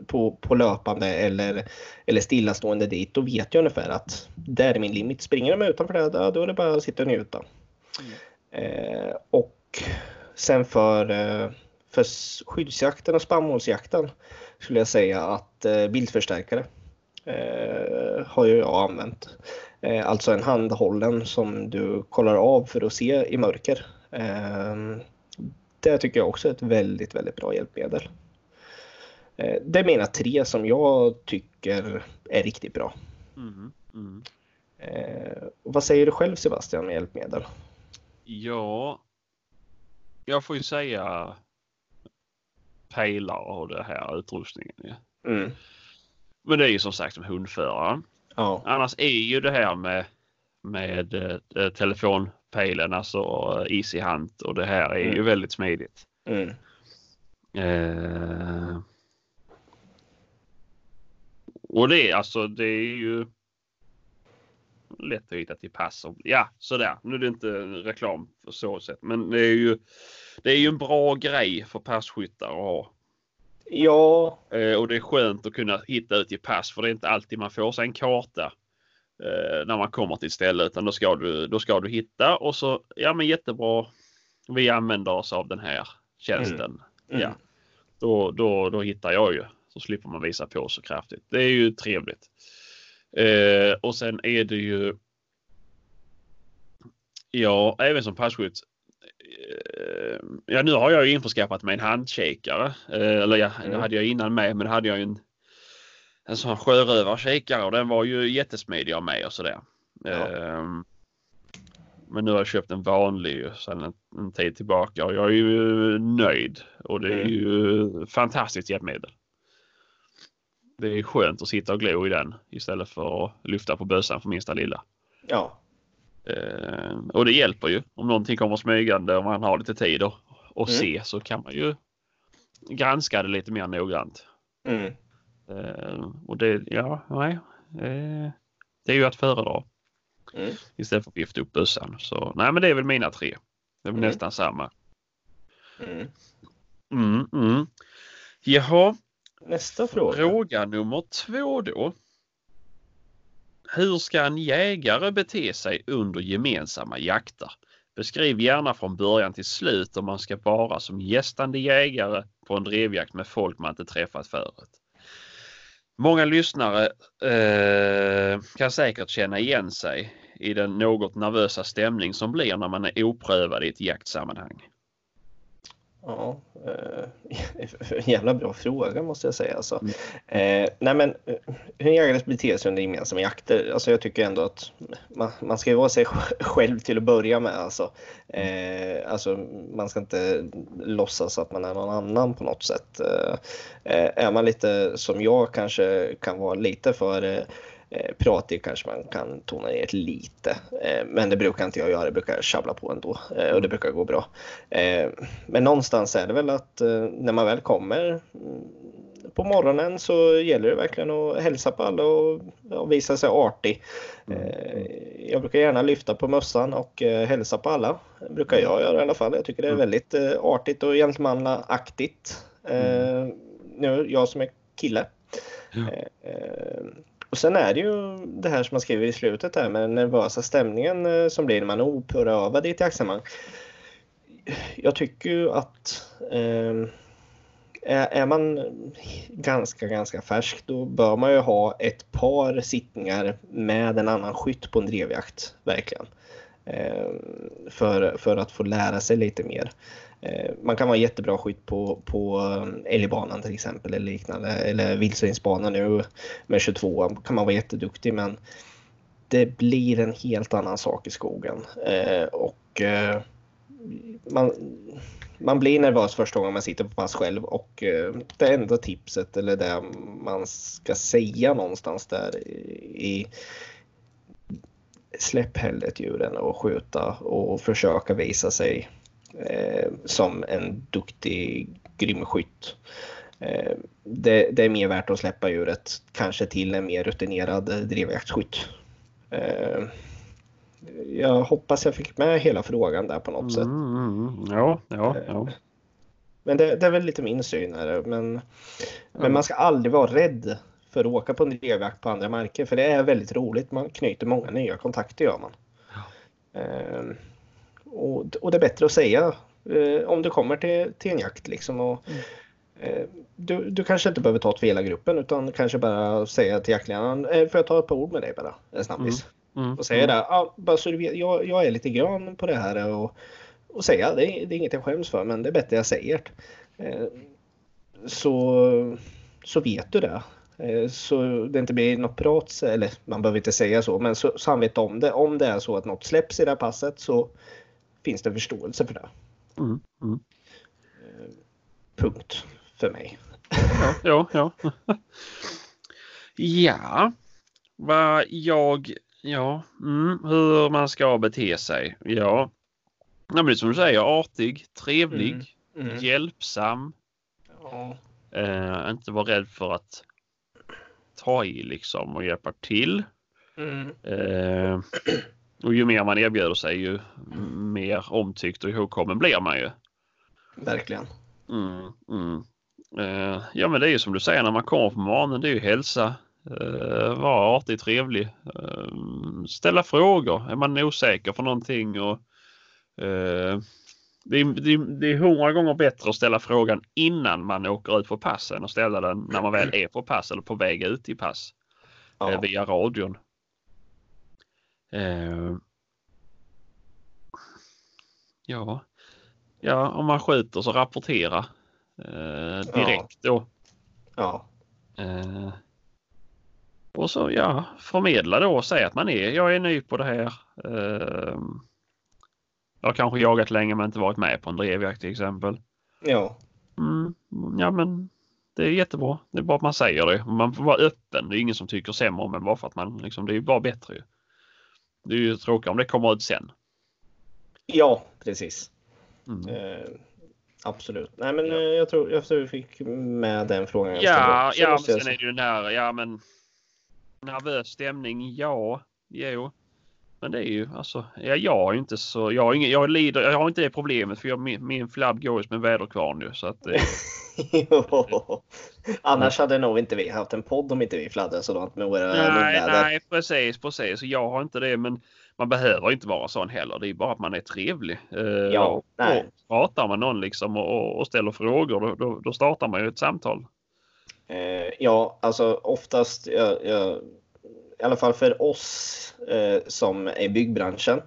Speaker 1: på, på löpande eller, eller stillastående dit, då vet jag ungefär att där är min limit. Springer de utanför det, då är det bara att sitta och njuta. Eh, och sen för, eh, för skyddsjakten och spannmålsjakten skulle jag säga att eh, bildförstärkare eh, har ju jag använt. Eh, alltså en handhållen som du kollar av för att se i mörker. Eh, det tycker jag också är ett väldigt, väldigt bra hjälpmedel. Eh, Det är mina tre som jag tycker är riktigt bra.
Speaker 2: Mm, mm.
Speaker 1: Och vad säger du själv Sebastian med hjälpmedel?
Speaker 2: Ja, jag får ju säga pejlar och det här utrustningen. Ja.
Speaker 1: Mm.
Speaker 2: Men det är ju som sagt som hundförare.
Speaker 1: Ja.
Speaker 2: Annars är ju det här med, med eh, telefonpejlen, alltså eh, Easy Hunt och det här är ju
Speaker 1: Mm.
Speaker 2: väldigt smidigt.
Speaker 1: Mm.
Speaker 2: Eh, och det alltså det är ju lätt att hitta till pass. Ja, sådär. Nu är det inte reklam för så sätt, men det är ju det är ju en bra grej för passkyttar att ha.
Speaker 1: Ja,
Speaker 2: Eh, och det är skönt att kunna hitta ut i pass för det är inte alltid man får sig en karta eh, när man kommer till ett ställe utan då ska du, då ska du hitta och så ja men jättebra. Vi använder oss av den här tjänsten.
Speaker 1: Mm.
Speaker 2: Ja, då, då, då hittar jag ju så slipper man visa på så kraftigt. Det är ju trevligt. Eh, och sen är det ju. Ja, även som passkytt. Eh, ja, nu har jag ju införskaffat mig en handkikare. Eh, eller ja, det
Speaker 1: Mm.
Speaker 2: hade jag innan med, men hade jag ju en. En sån sjörövarkikare och den var ju jättesmidig av mig och sådär.
Speaker 1: Ja.
Speaker 2: Eh, men nu har jag köpt en vanlig sedan en, en tid tillbaka och jag är ju nöjd. Och det är
Speaker 1: Mm.
Speaker 2: ju fantastiskt hjälpmedel. Det är skönt att sitta och glo i den istället för att lyfta på bössan för minsta lilla.
Speaker 1: ja,
Speaker 2: Eh, och det hjälper ju. Om någonting kommer smygande och man har lite tid och, och
Speaker 1: Mm.
Speaker 2: se så kan man ju granska det lite mer noggrant.
Speaker 1: mm.
Speaker 2: Eh, och det, ja, nej. Eh, det är ju att föredra
Speaker 1: Mm.
Speaker 2: istället för att vifta upp bössan. Så nej, men det är väl mina tre. Det är väl
Speaker 1: Mm.
Speaker 2: nästan samma.
Speaker 1: Mm.
Speaker 2: Mm, mm. Jaha,
Speaker 1: Nästa fråga.
Speaker 2: fråga nummer två då. Hur ska en jägare bete sig under gemensamma jakter? Beskriv gärna från början till slut om man ska vara som gästande jägare på en drevjakt med folk man inte träffat förut. Många lyssnare eh, kan säkert känna igen sig i den något nervösa stämning som blir när man är oprövad i ett jaktsammanhang.
Speaker 1: Ja, Eh, jävla bra fråga måste jag säga. Alltså. Mm. Eh, nej men, eh, hur jägare beter sig under gemensamma jakter? Alltså jag tycker ändå att man, man ska vara sig själv till att börja med. Alltså. Eh, alltså, man ska inte låtsas att man är någon annan på något sätt. Eh, är man lite som jag kanske kan vara lite för Eh, pratig kanske man kan tona ner lite. Eh, men det brukar inte jag göra, det brukar tjabbla på ändå eh, och det brukar gå bra. Men någonstans är det väl att när man väl kommer mm, på morgonen så gäller det verkligen att hälsa på alla och, visa sig artig. Mm. Jag brukar gärna lyfta på mössan och hälsa på alla. Det brukar jag göra i alla fall. Jag tycker det är mm. väldigt artigt och gentlemannaaktigt. Nu, jag som är kille. Ja. Och sen är det ju det här som man skriver i slutet där med den nervösa stämningen eh, som blir när man är oprövad i ett jaktsammanhang. Jag tycker ju att eh, är man ganska, ganska färsk då bör man ju ha ett par sittningar med en annan skytt på en drevjakt, verkligen. Eh, för, för att få lära sig lite mer. Eh, man kan vara jättebra skytt på, på eh, älgbanan till exempel eller liknande. Eller vildsvinsbanan nu med 22 kan man vara jätteduktig men det blir en helt annan sak i skogen. Eh, och eh, man, man blir nervös första gången man sitter på pass själv och det enda tipset eller det man ska säga någonstans där i släpp hellre djuren och skjuta och försöka visa sig eh, som en duktig grym skytt. Eh, det, det, är mer värt att släppa djuret kanske till en mer rutinerad drevjaktskytt. Eh, jag hoppas jag fick med hela frågan där på något sätt.
Speaker 2: Mm, mm, mm. ja, ja, ja. Eh,
Speaker 1: men det, det, är väl lite min syn här. Men, men man ska aldrig vara rädd för att åka på en drevjakt på andra marker. För det är väldigt roligt. Man knyter många nya kontakter gör man. Ja. Eh, och, och det är bättre att säga eh, om du kommer till, till en jakt liksom. Och, mm. eh, du, du kanske inte behöver ta för hela gruppen utan kanske bara säga till jaktledaren, eh, får jag ta ett par ord med dig bara, en snabbis. Mm. Mm. Och säga mm. det, ah, bara så du vet, jag, jag är lite grön på det här och, och säga, det är, det är inget jag skäms för men det är bättre jag säger eh, så, så vet du det. Eh, så det inte blir något prat, eller man behöver inte säga så, men så, så han vet om det. Om det är så att något släpps i det här passet så finns det förståelse för det. Mm, mm. Eh, punkt för mig.
Speaker 2: Ja, ja. Ja, ja vad jag, ja, mm, hur man ska bete sig. Ja, ja men som du säger, artig, trevlig, mm, mm. hjälpsam. Ja. Eh, inte vara rädd för att ta i liksom och hjälpa till. Mm. Eh, och ju mer man erbjuder sig ju mer omtyckt och ihågkommen blir man ju.
Speaker 1: Verkligen.
Speaker 2: Mm, mm. Eh, ja men det är ju som du säger när man kommer på morgonen, det är ju hälsa. Eh, vara artig, trevlig. Eh, ställa frågor. Är man osäker för någonting och eh, det är, det, det är hundra gånger bättre att ställa frågan innan man åker ut på passen och ställa den när man väl är på pass eller på väg ut i pass. Ja. Eh, via radion. Eh, ja. ja, om man skjuter så rapportera eh, direkt ja. då.
Speaker 1: Ja.
Speaker 2: Eh, och så ja, förmedla då och säga att man är, jag är ny på det här. Eh, jag har kanske jagat länge men inte varit med på en drevjakt till exempel.
Speaker 1: Ja.
Speaker 2: Mm, ja men det är jättebra. Det är bara att man säger det. Man får vara öppen. Det är ingen som tycker sämre om en bara för att man liksom, det är ju bara bättre ju. Det är ju tråkigt om det kommer ut sen.
Speaker 1: Ja, precis. Mm. Eh, absolut. Nej, men ja. Eh, jag, tror, jag tror vi fick med den frågan.
Speaker 2: Ja, ja men sen är det ju den här, ja men nervös stämning, ja, jo. Men det är ju alltså, ja, jag har inte så, jag har, ingen, jag lider, jag har inte det problemet för jag, min, min flabb går ju som en väderkvarn ju så att. Eh,
Speaker 1: Annars hade nog inte vi haft en podd om inte vi fladdrade sådant med våra
Speaker 2: Nej, nej precis, precis. Jag har inte det men man behöver inte vara sån heller. Det är bara att man är trevlig.
Speaker 1: Eh, ja, och, nej.
Speaker 2: Och pratar med någon liksom och, och ställer frågor då, då, då, startar man ju ett samtal.
Speaker 1: Eh, ja, alltså oftast, jag, jag, i alla fall för oss eh, som är i byggbranschen,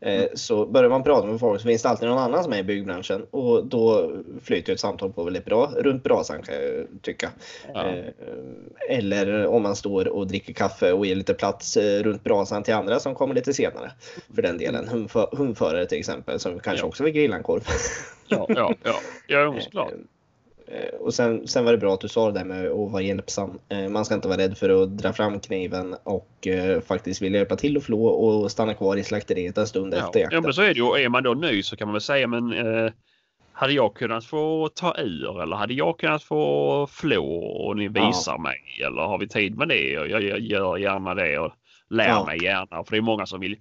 Speaker 1: Eh, så börjar man prata med folk så finns det alltid någon annan som är i byggbranschen och då flyter ett samtal på väldigt bra runt brasan kan jag tycka. Ja. Eh, eller om man står och dricker kaffe och ger lite plats eh, runt brasan till andra som kommer lite senare. För den delen, hundförare till exempel som kanske ja. också vill grilla en korv.
Speaker 2: Ja, ja, ja. ja såklart.
Speaker 1: Eh, och sen, sen var det bra att du sa det där med att vara hjälpsam. Eh, man ska inte vara rädd för att dra fram kniven och eh, faktiskt vilja hjälpa till att flå och stanna kvar i slakteriet en stund ja, efter jakten.
Speaker 2: Ja, men så är det ju. Är man då ny så kan man väl säga men eh, hade jag kunnat få ta ur eller hade jag kunnat få flå och ni visar ja. mig eller har vi tid med det? Jag, jag gör gärna det och lär ja. mig gärna för det är många som vill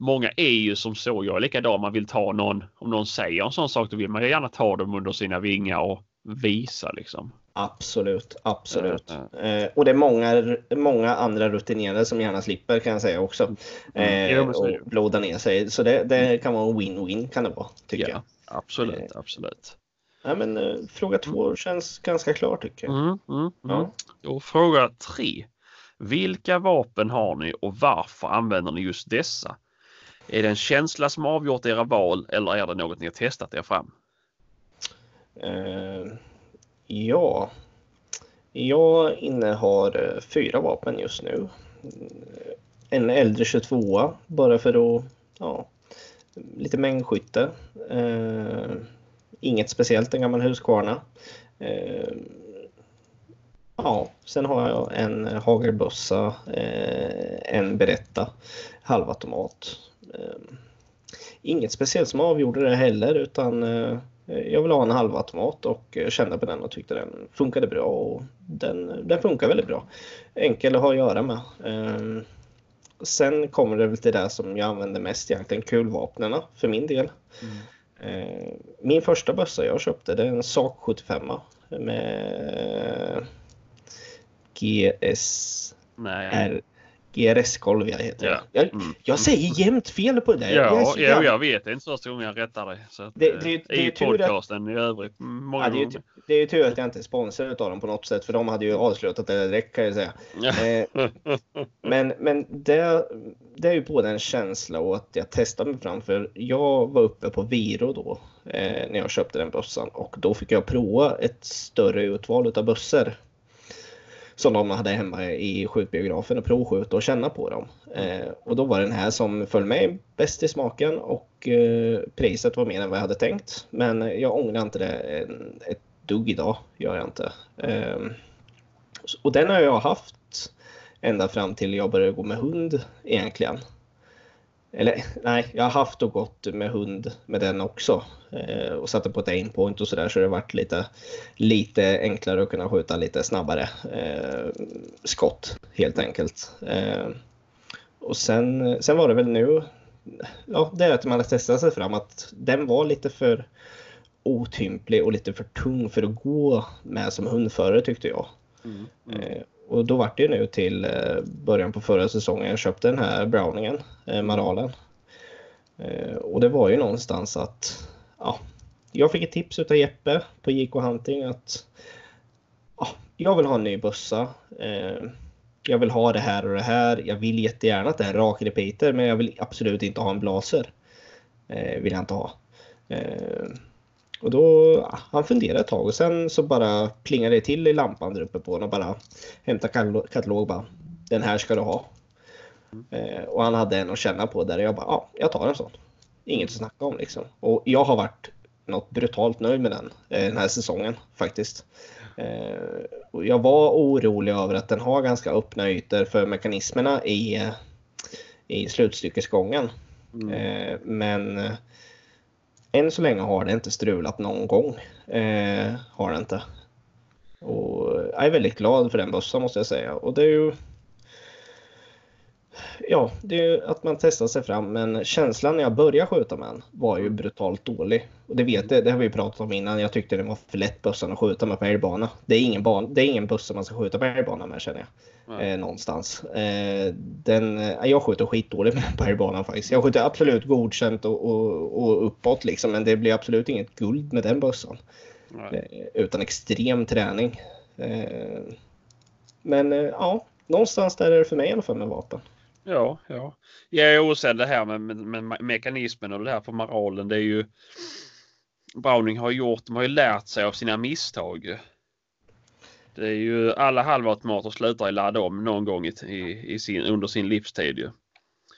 Speaker 2: Många är ju som så, jag är likadan, man vill ta någon, om någon säger en sån sak då vill man gärna ta dem under sina vingar och visa liksom.
Speaker 1: Absolut, absolut. Mm. Eh, och det är många, många andra rutinerade som gärna slipper kan jag säga också. Mm. Eh, och blåda ner sig. Så det, det mm. kan vara en win-win kan det vara, tycker ja,
Speaker 2: jag. Absolut, eh, absolut.
Speaker 1: Ja, men, eh, fråga två mm. känns ganska klar tycker jag. Mm,
Speaker 2: mm, ja. Och fråga tre. Vilka vapen har ni och varför använder ni just dessa? Är det en känsla som avgjort era val eller är det något ni har testat er fram?
Speaker 1: Eh, ja, jag innehar eh, fyra vapen just nu. En äldre 22 bara för att, ja, lite mängdskytte. Eh, inget speciellt, en gammal Husqvarna. Eh, ja, sen har jag en hagelbössa, eh, en Beretta halvautomat. Inget speciellt som avgjorde det heller utan Eh, Eh, jag vill ha en halvautomat och eh, kände på den och tyckte den funkade bra. Och den, den funkar väldigt bra. Enkel att ha att göra med. Ehm, sen kommer det väl till det som jag använder mest egentligen, kulvapnen för min del. Mm. Min första bössa jag köpte det är en SAK 75 med GSR. Nej. GRS-golv jag heter. Ja. Jag, mm. jag säger jämt fel på det där.
Speaker 2: Ja, jag, ja, jag vet. Det är inte första gången jag rättar dig. Så att, det, det, det, I podcasten att, i övrigt. Många
Speaker 1: ja, det, är, det är ju tur att jag inte är sponsrad av dem på något sätt. För de hade ju avslutat det direkt kan jag säga. eh, men men det, det är ju både en känsla och att jag testade mig fram. För jag var uppe på Viro då. Eh, när jag köpte den bössan. Och då fick jag prova ett större utval av bössor som de hade hemma i skjutbiografen och provskjuta och känna på dem. Eh, och då var den här som föll mig bäst i smaken och eh, priset var mer än vad jag hade tänkt. Men jag ångrar inte det ett dugg idag, gör jag inte. Eh, och den har jag haft ända fram till jag började gå med hund egentligen. Eller nej, jag har haft och gått med hund med den också. Eh, och satte på ett aimpoint och sådär så det varit lite, lite enklare att kunna skjuta lite snabbare eh, skott helt enkelt. Eh, och sen, sen var det väl nu, ja det är att man har testat sig fram att den var lite för otymplig och lite för tung för att gå med som hundförare tyckte jag. Mm, mm. Och då vart det ju nu till eh, början på förra säsongen jag köpte den här Browningen, eh, Maralen. Eh, och det var ju någonstans att ja, jag fick ett tips utav Jeppe på JK Hunting att ja, jag vill ha en ny bössa. Eh, jag vill ha det här och det här. Jag vill jättegärna att det är en rak repeater men jag vill absolut inte ha en blaser. Eh, vill jag inte ha. Och då, han funderade ett tag och sen så bara plingade det till i lampan där uppe på honom och bara hämta katalog bara. Den här ska du ha. Mm. Eh, och han hade en att känna på där och jag bara, ja, jag tar en sån. Inget att snacka om liksom. Och jag har varit något brutalt nöjd med den eh, den här säsongen faktiskt. Eh, och jag var orolig över att den har ganska öppna ytor för mekanismerna i, i slutstyckesgången. Mm. Men än så länge har det inte strulat någon gång. Eh, har det inte. Och jag är väldigt glad för den bössan måste jag säga. Och det är ju ja, det är ju att man testar sig fram. Men känslan när jag började skjuta med den var ju brutalt dålig. Och det vet jag, det har vi pratat om innan. Jag tyckte det var för lätt bössan att skjuta med på älgbana. Det är ingen, ban, det är ingen bössa man ska skjuta på älgbana med känner jag. Eh, någonstans. Eh, den, eh, jag skjuter skitdåligt med på älgbanan faktiskt. Jag skjuter absolut godkänt och, och, och uppåt liksom. Men det blir absolut inget guld med den bössan. Eh, utan extrem träning. Eh, men eh, ja, någonstans där är det för mig i alla fall med vapen.
Speaker 2: Ja, ja. Ja, och sen det här med, med, med mekanismen och det här på moralen. Det är ju Browning har gjort. De har ju lärt sig av sina misstag. Det är ju alla halvautomater slutar i ladda om någon gång i, i, sin, under sin livstid. Ju.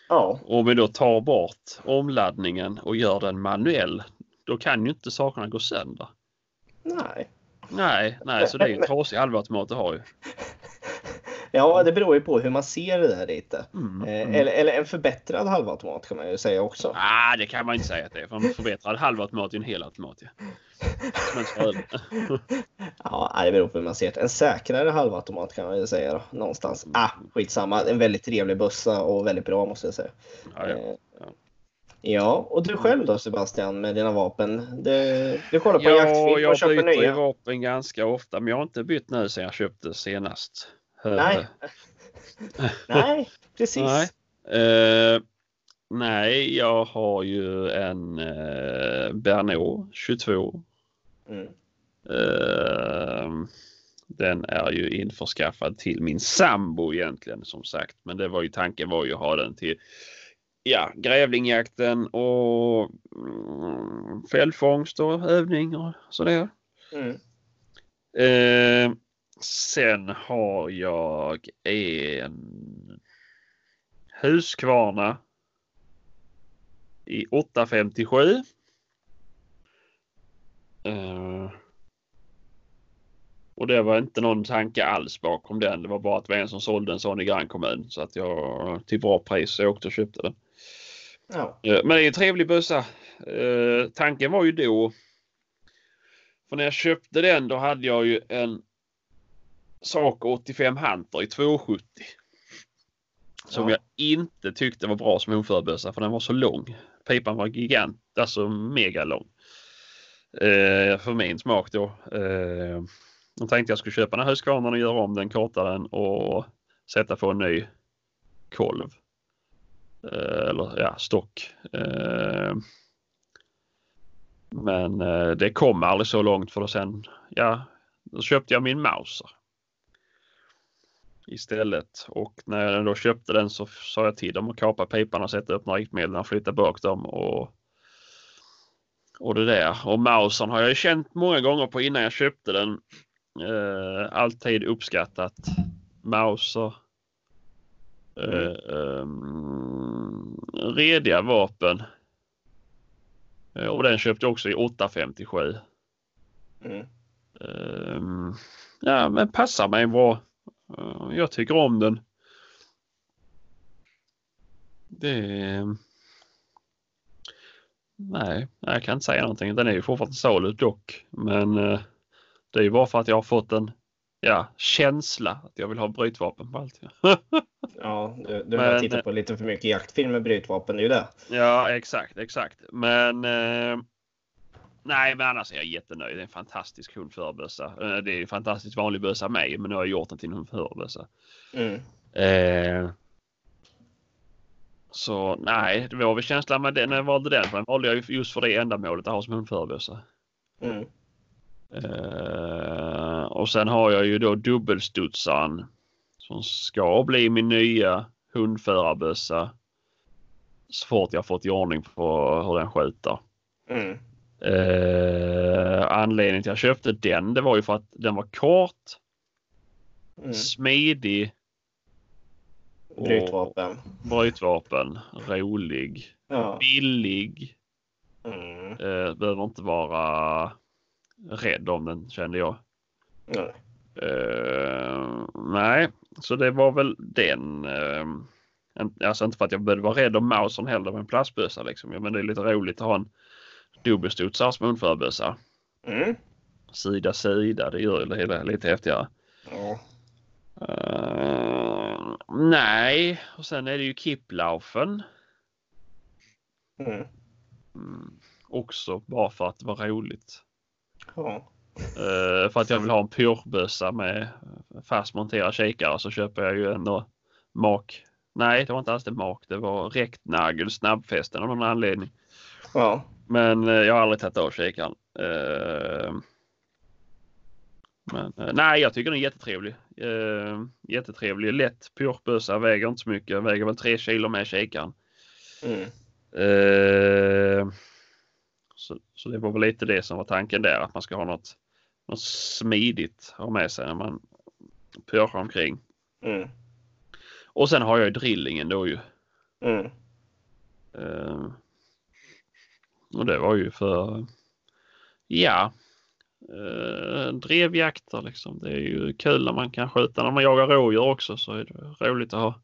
Speaker 1: Ja.
Speaker 2: Om vi då tar bort omladdningen och gör den manuell. Då kan ju inte sakerna gå sönder.
Speaker 1: Nej.
Speaker 2: Nej, nej, så det är ju en trasig halvautomat du har ju.
Speaker 1: Ja, det beror ju på hur man ser det där lite.
Speaker 2: Mm,
Speaker 1: Eh,
Speaker 2: mm.
Speaker 1: Eller, eller en förbättrad halvautomat kan man ju säga också.
Speaker 2: Ah, det kan man inte säga att det är. För en förbättrad halvautomat är en helautomat. Ja.
Speaker 1: Ja, det beror på hur man ser det. En säkrare halvautomat kan man ju säga då, någonstans. Ah, skitsamma. En väldigt trevlig bössa och väldigt bra måste jag säga.
Speaker 2: Ja, ja.
Speaker 1: Eh,
Speaker 2: Ja.
Speaker 1: Ja, och du själv då Sebastian med dina vapen? Du, du kollar på
Speaker 2: Ja,
Speaker 1: jaktfilm
Speaker 2: jag
Speaker 1: och köper
Speaker 2: byter ju
Speaker 1: nya?
Speaker 2: vapen ganska ofta, men jag har inte bytt nu sen jag köpte senast.
Speaker 1: Nej. Nej, precis.
Speaker 2: Nej. Eh, nej, jag har ju en eh, Bernot 22.
Speaker 1: Mm.
Speaker 2: Eh, den är ju införskaffad till min sambo egentligen som sagt. Men det var ju tanken var ju att ha den till ja, grävlingjakten och mm, fällfångst och övning och sådär.
Speaker 1: Mm.
Speaker 2: Eh, sen har jag en Husqvarna i 857. Eh, och det var inte någon tanke alls bakom den. Det var bara att det var en som sålde en sån i grannkommun så att jag till bra pris så jag åkte och köpte den.
Speaker 1: Ja.
Speaker 2: Eh, Men det är en trevlig bössa. Eh, tanken var ju då. För när jag köpte den då hade jag ju en Saco 85 Hunter i 270. Som
Speaker 1: Ja.
Speaker 2: jag inte tyckte var bra som honförbössa för den var så lång. Pipan var gigant, alltså mega lång. Eh, för min smak då. Eh, jag tänkte jag skulle köpa den här Husqvarnan och göra om den, korta den och sätta på en ny kolv. Eh, eller ja, stock. Eh, men eh, det kom aldrig så långt för då sen, ja, då köpte jag min Mauser. Istället och när jag då köpte den så sa jag till dem att kapa piparna, sätta upp några riktmedel och flytta bak dem och och det där. Och Mausern har jag känt många gånger på innan jag köpte den. Eh, alltid uppskattat Mauser. Eh, ehm, rediga vapen. Eh, och den köpte jag också i 857.
Speaker 1: Mm.
Speaker 2: Ehm, ja, men passar mig bra. Eh, jag tycker om den. Det är... Nej, jag kan inte säga någonting. Den är ju fortfarande salu dock. Men eh, det är ju bara för att jag har fått en ja, känsla att jag vill ha brytvapen på allt.
Speaker 1: Ja, du, du
Speaker 2: Men-
Speaker 1: har tittat på lite för mycket jaktfilm med brytvapen, det är ju det.
Speaker 2: Ja, exakt, exakt. Men eh, nej, men annars är jag jättenöjd. Det är en fantastisk hundförbössa. Eh, det är en fantastiskt vanlig bössa med, men nu har jag gjort den till en hundförbössa.
Speaker 1: Mm.
Speaker 2: Eh, så nej, det var väl känslan med den när jag valde den. För den valde jag ju just för det ändamålet att ha som hundförbössa.
Speaker 1: Mm.
Speaker 2: Eh, och sen har jag ju då dubbelstudsaren som ska bli min nya hundförarbössa så fort jag fått i ordning på hur den skjuter.
Speaker 1: Mm.
Speaker 2: Eh, anledningen till att jag köpte den det var ju för att den var kort,
Speaker 1: Mm.
Speaker 2: smidig,
Speaker 1: Brytvapen.
Speaker 2: brytvapen, rolig,
Speaker 1: Ja.
Speaker 2: billig.
Speaker 1: Mm.
Speaker 2: Eh, behöver inte vara rädd om den kände jag.
Speaker 1: Nej.
Speaker 2: Eh, nej, så det var väl den. Uh, alltså inte för att jag behövde vara rädd om Mausern heller med en plastbössa liksom. Ja, Men det är lite roligt att ha en dubbelstudsare som munförbössa.
Speaker 1: Mm.
Speaker 2: Sida sida, det gör ju det hela lite häftigare.
Speaker 1: Ja.
Speaker 2: Eh, nej, och sen är det ju Kiplaufen.
Speaker 1: Mm.
Speaker 2: Mm, också bara för att det var roligt.
Speaker 1: Ja.
Speaker 2: Eh, för att jag vill ha en pyrbössa med fast monterad kikare så köper jag ju ändå mak. Nej, det var inte alls det mak. Det var räktnagel snabbfästen av någon anledning.
Speaker 1: Ja.
Speaker 2: Men eh, jag har aldrig tagit av kikaren. Eh, Men eh, nej, jag tycker den är jättetrevlig. Eh, jättetrevlig, lätt purchbössa, väger inte så mycket, väger väl tre kilo med kikaren.
Speaker 1: Mm.
Speaker 2: Eh, så, så det var väl lite det som var tanken där, att man ska ha något, något smidigt att ha med sig när man purchar omkring.
Speaker 1: Mm.
Speaker 2: Och sen har jag ju drillingen då ju.
Speaker 1: Mm.
Speaker 2: Eh, och det var ju för, ja, eh, drevjakter liksom. Det är ju kul när man kan skjuta. När man jagar rådjur också så är det roligt att ha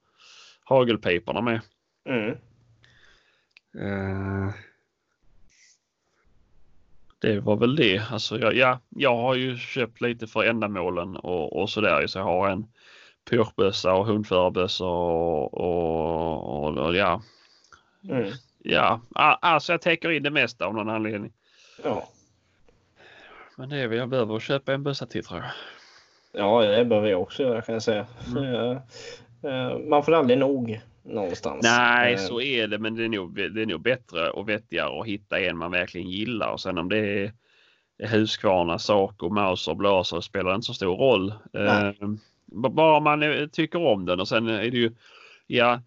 Speaker 2: hagelpiporna med.
Speaker 1: Mm.
Speaker 2: Eh, det var väl det. Alltså jag, ja, jag har ju köpt lite för ändamålen och, och sådär. Så jag har en purchbössa och hundförarbössa och, och, och, och ja.
Speaker 1: Mm.
Speaker 2: Ja, alltså jag täcker in det mesta av någon anledning.
Speaker 1: Ja.
Speaker 2: Men det är väl jag behöver köpa en bössa till tror jag.
Speaker 1: ja, det behöver jag också göra kan jag säga.
Speaker 2: Mm.
Speaker 1: Eh, Man får aldrig nog någonstans.
Speaker 2: Nej,
Speaker 1: Eh,
Speaker 2: så är det, men det är, nog, det är nog bättre och vettigare att hitta en man verkligen gillar och sen om det är Husqvarna, Saco, Mauser, Blaser spelar inte så stor roll.
Speaker 1: Nej.
Speaker 2: Eh, bara man tycker om den och sen är det ju, ja,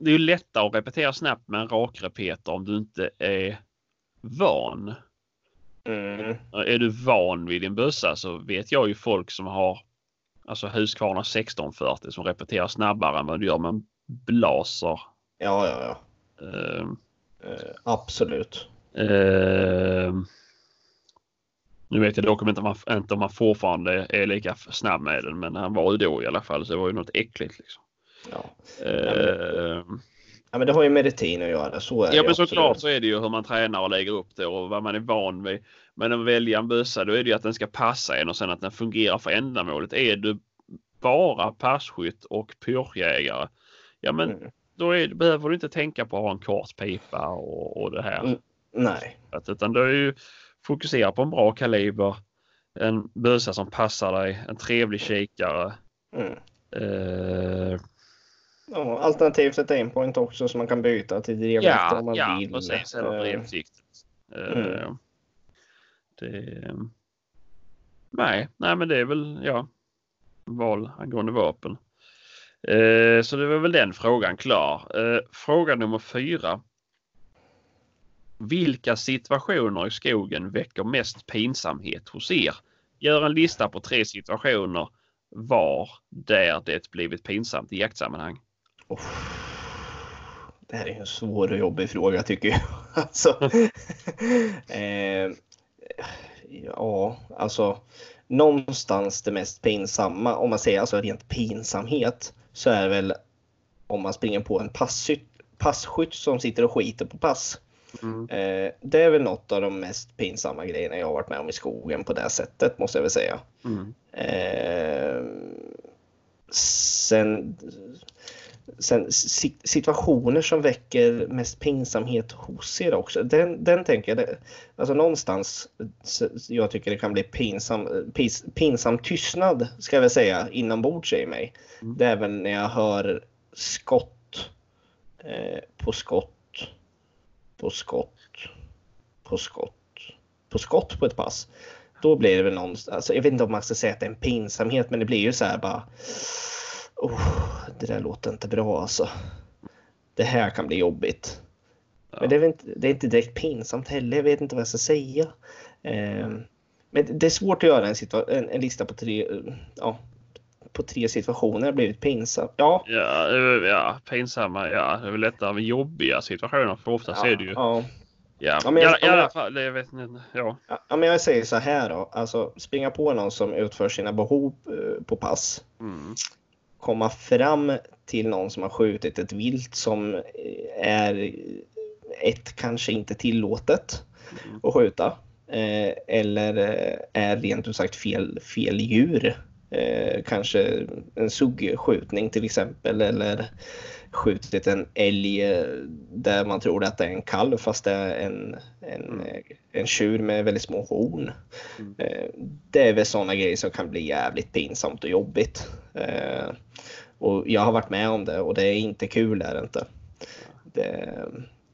Speaker 2: det är ju lättare att repetera snabbt med en rakrepeter om du inte är van.
Speaker 1: Mm.
Speaker 2: Är du van vid din bössa så vet jag ju folk som har alltså Husqvarna 1640 som repeterar snabbare än vad du gör med en Blaser.
Speaker 1: Ja, ja, ja.
Speaker 2: Eh,
Speaker 1: Eh, Absolut.
Speaker 2: eh, nu vet jag dock inte om, man, inte om man fortfarande är lika snabb med den men han var ju då i alla fall så det var ju något äckligt. Liksom.
Speaker 1: Ja.
Speaker 2: Eh,
Speaker 1: ja, men det har ju med rutin att göra. Så är
Speaker 2: Ja men såklart så är det ju hur man tränar och lägger upp det och vad man är van vid. Men att välja en bössa då är det ju att den ska passa en och sen att den fungerar för ändamålet. Är du bara passkytt och pyrschjägare, ja men
Speaker 1: Mm.
Speaker 2: då är, behöver du inte tänka på att ha en kort pipa och, och det här.
Speaker 1: Mm. Nej.
Speaker 2: Att- Utan du är ju fokusera på en bra kaliber, en bössa som passar dig, en trevlig kikare.
Speaker 1: Mm.
Speaker 2: Eh,
Speaker 1: Ja, alternativt ett aimpoint också som man kan byta till drevjakt
Speaker 2: Ja,
Speaker 1: om man
Speaker 2: ja
Speaker 1: vill.
Speaker 2: precis. Eller
Speaker 1: Eh,
Speaker 2: brevsiktet. Eh,
Speaker 1: Mm.
Speaker 2: Det... Nej, nej, men det är väl ja, val angående vapen. Eh, så det var väl den frågan klar. Eh, fråga nummer fyra. Vilka situationer i skogen väcker mest pinsamhet hos er? Gör en lista på tre situationer var där det blivit pinsamt i jaktsammanhang.
Speaker 1: Uff. Det här är en svår och jobbig fråga tycker jag. Alltså, eh, ja, alltså någonstans det mest pinsamma, om man säger alltså rent pinsamhet, så är väl om man springer på en passkytt, passkytt som sitter och skiter på pass.
Speaker 2: Mm.
Speaker 1: Eh, det är väl något av de mest pinsamma grejerna jag har varit med om i skogen på det sättet måste jag väl säga.
Speaker 2: Mm.
Speaker 1: Eh, sen, sen si- situationer som väcker mest pinsamhet hos er också. Den, den tänker jag, det, alltså någonstans, jag tycker det kan bli pinsam, pis, pinsam tystnad ska jag väl säga inombords i mig.
Speaker 2: Mm.
Speaker 1: Det är väl när jag hör skott eh, på skott på skott på skott på skott på ett pass. Då blir det väl någonstans, alltså jag vet inte om man ska säga att det är en pinsamhet, men det blir ju så här bara. Oh, det där låter inte bra alltså. Det här kan bli jobbigt.
Speaker 2: Ja.
Speaker 1: Men det är, inte, det är inte direkt pinsamt heller. Jag vet inte vad jag ska säga. Ehm, men det är svårt att göra en, en, en lista på tre, eh, ja, på tre situationer har blivit pinsamt. Ja,
Speaker 2: Ja, eh, ja, pinsamma. Ja, det är väl lättare med jobbiga situationer för oftast är det ju.
Speaker 1: ja,
Speaker 2: Ja,
Speaker 1: Ja, men jag-
Speaker 2: ja, i
Speaker 1: ja, men-
Speaker 2: alla fall. Jag vet inte. Ja.
Speaker 1: ja, men jag säger så här då. Alltså springa på någon som utför sina behov eh, på pass.
Speaker 2: Mm.
Speaker 1: Komma fram till någon som har skjutit ett vilt som eh, är ett kanske inte tillåtet
Speaker 2: Mm.
Speaker 1: att skjuta. Eh, eller eh, är rent ut sagt fel, fel djur. Eh, kanske en suggskjutning till exempel eller skjutit en älg eh, där man tror att det är en kalv fast det är en, en,
Speaker 2: Mm.
Speaker 1: eh, en tjur med väldigt små horn.
Speaker 2: Mm.
Speaker 1: Eh, det är väl sådana grejer som kan bli jävligt pinsamt och jobbigt. Och jag har varit med om det och det är inte kul är det inte. Det,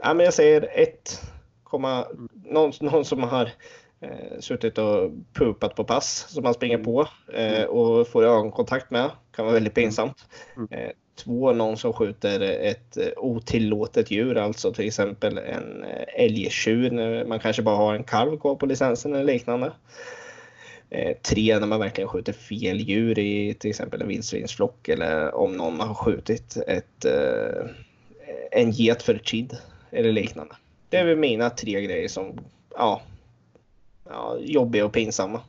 Speaker 1: ja, men jag säger ett, komma, någon, någon som har Eh, suttit och pupat på pass som man springer på eh, och får ögonkontakt med. Kan vara väldigt pinsamt.
Speaker 2: Mm.
Speaker 1: Eh, två, någon som skjuter ett eh, otillåtet djur, alltså till exempel en eh, älgtjur när man kanske bara har en kalv kvar på licensen eller liknande. Eh, tre, när man verkligen skjuter fel djur i till exempel en vildsvinsflock eller om någon har skjutit ett, en get för ett kid eller liknande. Det är väl mina tre grejer som ja, ja, jobbiga och pinsamma.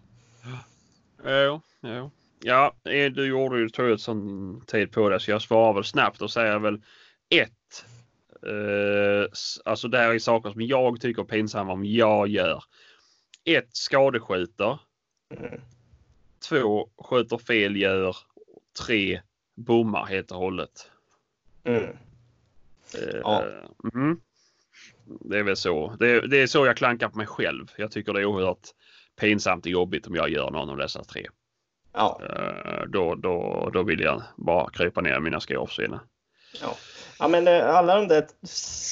Speaker 2: Ja, ja, Ja, eh, du gjorde ju tror jag sån tid på det så jag svarar väl snabbt och säger väl ett. Eh, alltså det här är saker som jag tycker är pinsamma om jag gör. Ett skadeskjuter.
Speaker 1: Mm.
Speaker 2: Två skjuter fel djur. Tre bommar helt och hållet.
Speaker 1: Mm.
Speaker 2: Eh,
Speaker 1: Ja.
Speaker 2: mm. Det är väl så. Det, det är så jag klankar på mig själv. Jag tycker det är oerhört pinsamt och jobbigt om jag gör någon av dessa tre.
Speaker 1: Ja,
Speaker 2: Eh, då, då, då vill jag bara krypa ner i mina skor och försvinna.
Speaker 1: ja. ja, men eh, alla de där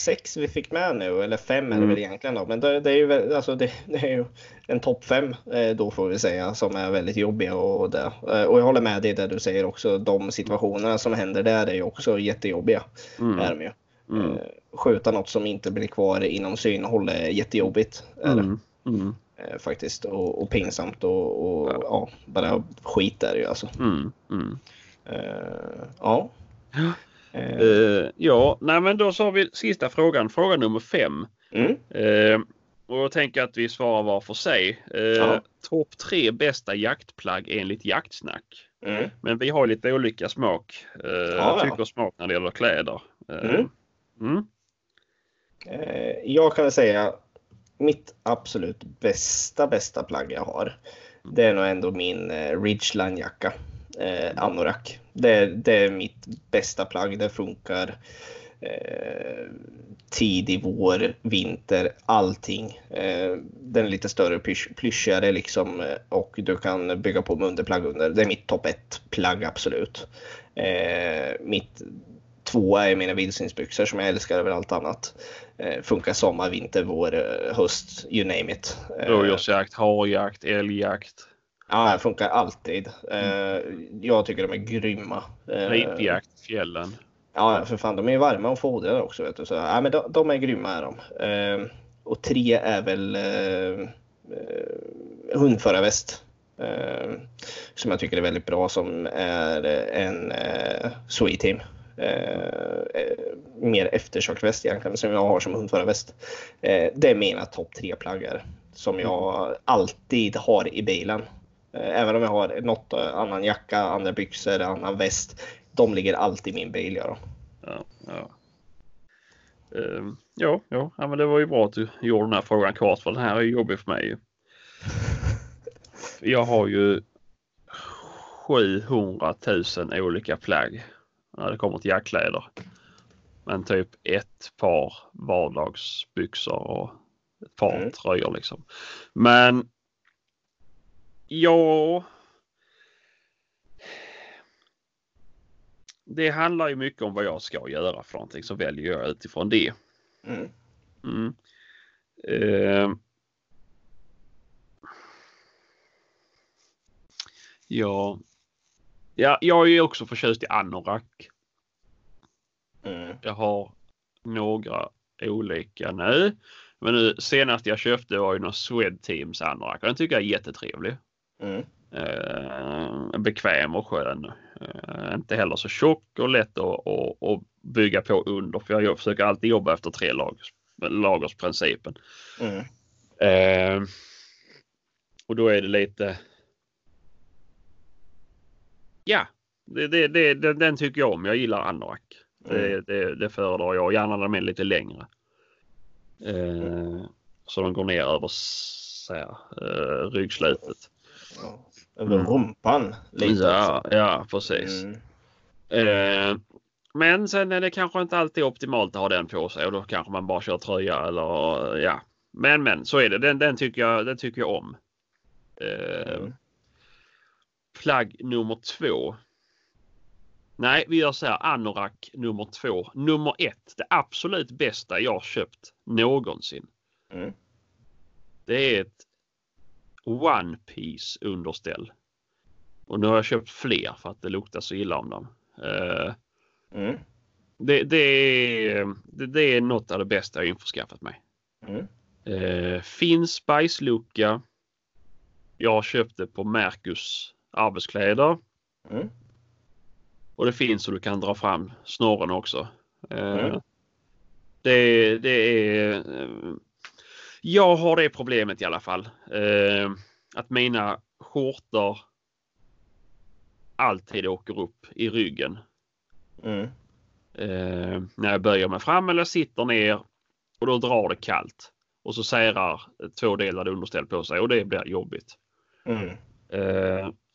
Speaker 1: sex vi fick med nu, eller fem är det
Speaker 2: Mm.
Speaker 1: väl egentligen då, men det, det är ju alltså det, det är ju en topp fem eh, då får vi säga som är väldigt jobbiga och det. Och jag håller med dig där du säger också, de situationerna som händer där är ju också jättejobbiga.
Speaker 2: Mm.
Speaker 1: Är de ju.
Speaker 2: Mm.
Speaker 1: Skjuta något som inte blir kvar inom synhåll är jättejobbigt. Är.
Speaker 2: Mm. Mm.
Speaker 1: Eh, faktiskt och, och pinsamt och, och ja. bara skit är det ju alltså.
Speaker 2: Mm. Mm.
Speaker 1: Eh, ja. Eh,
Speaker 2: Eh, ja, nej men då så har vi sista frågan. Fråga nummer fem.
Speaker 1: mm,
Speaker 2: Eh, och jag tänker att vi svarar var för sig. Eh,
Speaker 1: Ja.
Speaker 2: Topp tre bästa jaktplagg enligt jaktsnack.
Speaker 1: mm,
Speaker 2: Men vi har lite olika smak. Eh,
Speaker 1: ja.
Speaker 2: tycker och smak när det gäller kläder. Eh,
Speaker 1: Mm.
Speaker 2: mm.
Speaker 1: eh, jag kan säga mitt absolut bästa, bästa plagg jag har. Det är nog ändå min eh, Ridgeline-jacka. Eh, anorak. Det, det är mitt bästa plagg. Det funkar eh, tidig vår, vinter, allting. Eh, den är lite större, plysch, plyschigare liksom eh, och du kan bygga på med underplagg under. Det är mitt topp ett plagg absolut. Eh, mitt tvåa är mina vildsvinsbyxor som jag älskar över allt annat. Eh, funkar sommar, vinter, vår, eh, höst, you name it. Eh,
Speaker 2: Rådjursjakt, harjakt, älgjakt,
Speaker 1: Ja, det funkar alltid. Eh, jag tycker de är grymma. Eh,
Speaker 2: ripjakt, fjällen.
Speaker 1: Ja, för fan, de är varma och fodrade också. Vet du. Så, ja, men de, de är grymma. Är de. Eh, och tre är väl eh, eh, hundförarväst. Eh, som jag tycker är väldigt bra som är en eh, Sweet Team. Eh, eh, mer eftersöksväst egentligen som jag har som hundförarväst. Eh, det är mina topp tre plaggar som jag alltid har i bilen. Även om jag har något annan jacka, andra byxor, annan väst. De ligger alltid i min bil. Ja, då.
Speaker 2: Ja, ja. Ehm, ja, ja, ja, men det var ju bra att du gjorde den här frågan kort för den här är ju jobbig för mig. Jag har ju 700 000 olika plagg när det kommer till jackkläder. Men typ ett par vardagsbyxor och ett par
Speaker 1: Mm.
Speaker 2: tröjor liksom. Men ja. Det handlar ju mycket om vad jag ska göra för någonting så väljer jag utifrån det.
Speaker 1: Mm.
Speaker 2: Mm. Ehm. ja. Ja, jag är ju också förtjust i anorak.
Speaker 1: Mm.
Speaker 2: Jag har några olika nu. Men nu senast jag köpte var ju någon Swedteams anorak och den tycker jag är jättetrevlig.
Speaker 1: Mm.
Speaker 2: Eh, bekväm och skön. Eh, inte heller så tjock och lätt att, att, att bygga på under för jag försöker alltid jobba efter tre lagers, lagersprincipen.
Speaker 1: Mm.
Speaker 2: Eh, och då är det lite. Ja, det, det, det, den, den tycker jag om. Jag gillar anorak. Det,
Speaker 1: Mm.
Speaker 2: det, det föredrar jag. Gärna när de är lite längre. Eh, så de går ner över så här, eh, ryggslutet.
Speaker 1: Ja. Över
Speaker 2: Mm.
Speaker 1: rumpan lite
Speaker 2: Ja,
Speaker 1: också.
Speaker 2: ja, precis.
Speaker 1: Mm.
Speaker 2: Eh, men sen är det kanske inte alltid optimalt att ha den på sig och då kanske man bara kör tröja eller ja. Men men så är det. Den, den, tycker, jag, den tycker jag om. Eh,
Speaker 1: Mm.
Speaker 2: Plagg nummer två. Nej, vi gör så här. Anorak nummer två. Nummer ett. Det absolut bästa jag köpt någonsin.
Speaker 1: Mm.
Speaker 2: Det är ett One Piece underställ. Och nu har jag köpt fler för att det luktar så illa om dem. Uh,
Speaker 1: Mm.
Speaker 2: det, det, är, det, det är något av det bästa jag införskaffat mig.
Speaker 1: Mm.
Speaker 2: Uh, finns bajslucka. Jag har köpt det på Mercus arbetskläder.
Speaker 1: Mm.
Speaker 2: Och det finns så du kan dra fram snorren också. Eh,
Speaker 1: Mm.
Speaker 2: Det, det är... eh, Jag har det problemet i alla fall. Eh, Att mina skjortor alltid åker upp i ryggen.
Speaker 1: Mm.
Speaker 2: När jag böjer mig fram eller sitter ner och då drar det kallt. Och så särar tvådelade underställ på sig och det blir jobbigt.
Speaker 1: Mm.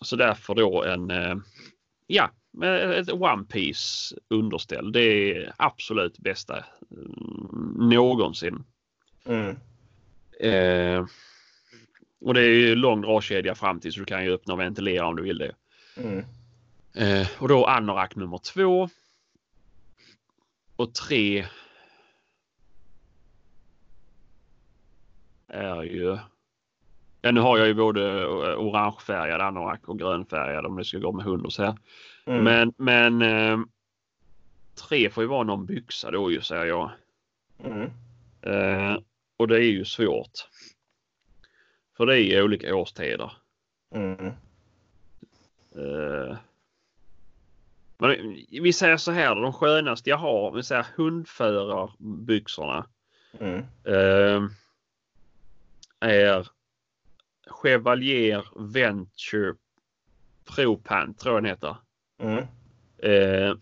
Speaker 2: Eh, så därför då en, eh, ja, ett One Piece underställ. Det är absolut bästa mm, någonsin.
Speaker 1: Mm.
Speaker 2: Eh, och det är ju lång dragkedja fram till så du kan ju öppna och ventilera om du vill det.
Speaker 1: Mm.
Speaker 2: Eh, och då anorak nummer två. Och tre. Är ju. Ja, nu har jag ju både orangefärgad anorak och grönfärgad om det ska gå med hund och så här.
Speaker 1: Mm.
Speaker 2: Men, men eh, tre får ju vara någon byxa då ju säger jag.
Speaker 1: Mm.
Speaker 2: Eh, och det är ju svårt. För det är ju olika årstider.
Speaker 1: Mm.
Speaker 2: Eh, men vi säger så här, de skönaste jag har, vi säger hundförarbyxorna.
Speaker 1: Mm.
Speaker 2: Eh, är Chevalier Venture Pro Pant tror jag den heter.
Speaker 1: Mm.
Speaker 2: Eh,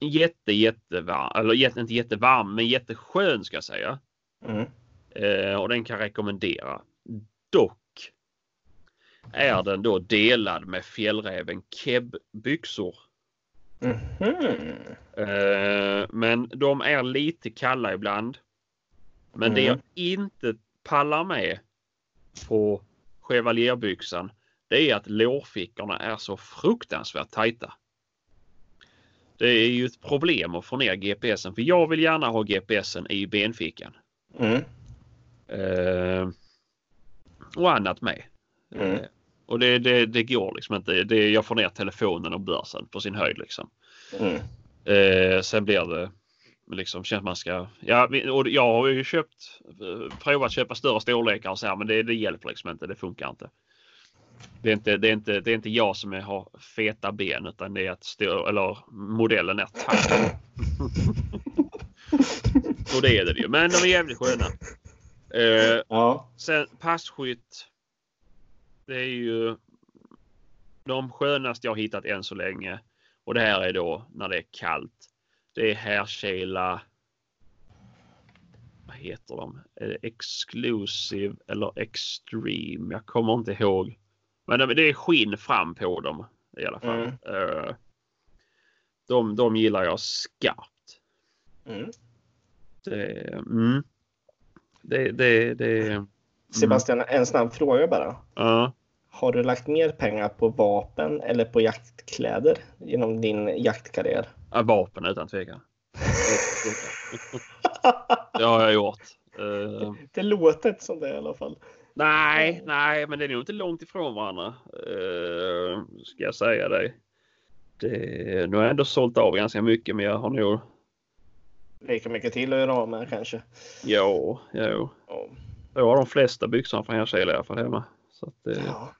Speaker 2: jätte jättevarm, eller jätte, inte jättevarm men jätteskön ska jag säga.
Speaker 1: Mm.
Speaker 2: Eh, och den kan rekommendera. Dock är den då delad med fjällräven Keb-byxor.
Speaker 1: Mhm.
Speaker 2: Eh, men de är lite kalla ibland. Men det jag
Speaker 1: Mm.
Speaker 2: inte pallar med på chevalierbyxan det är att lårfickorna är så fruktansvärt tajta. Det är ju ett problem att få ner GPSen för jag vill gärna ha GPSen i benfickan.
Speaker 1: Mm.
Speaker 2: Eh, och annat med.
Speaker 1: Mm.
Speaker 2: Eh, och det, det, det går liksom inte. Det, jag får ner telefonen och börsen på sin höjd liksom.
Speaker 1: Mm.
Speaker 2: Eh, sen blir det liksom känns man ska. Ja, och jag har ju köpt eh, provat köpa större storlekar och så här, men det, det hjälper liksom inte. Det funkar inte. Det är inte, det är inte, det är inte jag som är, har feta ben utan det är att stå, eller modellen är tajt. och det är det ju. Men de är jävligt sköna. Eh,
Speaker 1: Ja.
Speaker 2: Sen passkytt. Det är ju de skönaste jag hittat än så länge. Och det här är då när det är kallt. Det är Härkila. Vad heter de? Exclusive eller Extreme? Jag kommer inte ihåg. Men det är skinn fram på dem i alla fall.
Speaker 1: Mm.
Speaker 2: Eh, De, de gillar jag skarpt.
Speaker 1: Mm.
Speaker 2: Det, mm. det, det, det,
Speaker 1: Sebastian, en snabb fråga bara.
Speaker 2: ja.
Speaker 1: Har du lagt mer pengar på vapen eller på jaktkläder genom din jaktkarriär?
Speaker 2: Ja, vapen utan tvekan. Det har jag gjort. Eh,
Speaker 1: Det låter inte som det i alla fall.
Speaker 2: nej, nej, men det är nog inte långt ifrån varandra. Uh, ska jag säga dig. Det, nu har jag ändå sålt av ganska mycket, men jag har nog...
Speaker 1: Lika mycket till att göra av med kanske.
Speaker 2: Jo, jo.
Speaker 1: Ja.
Speaker 2: Jag har de flesta byxorna från Härkila i alla fall hemma. Så att det,
Speaker 1: Ja.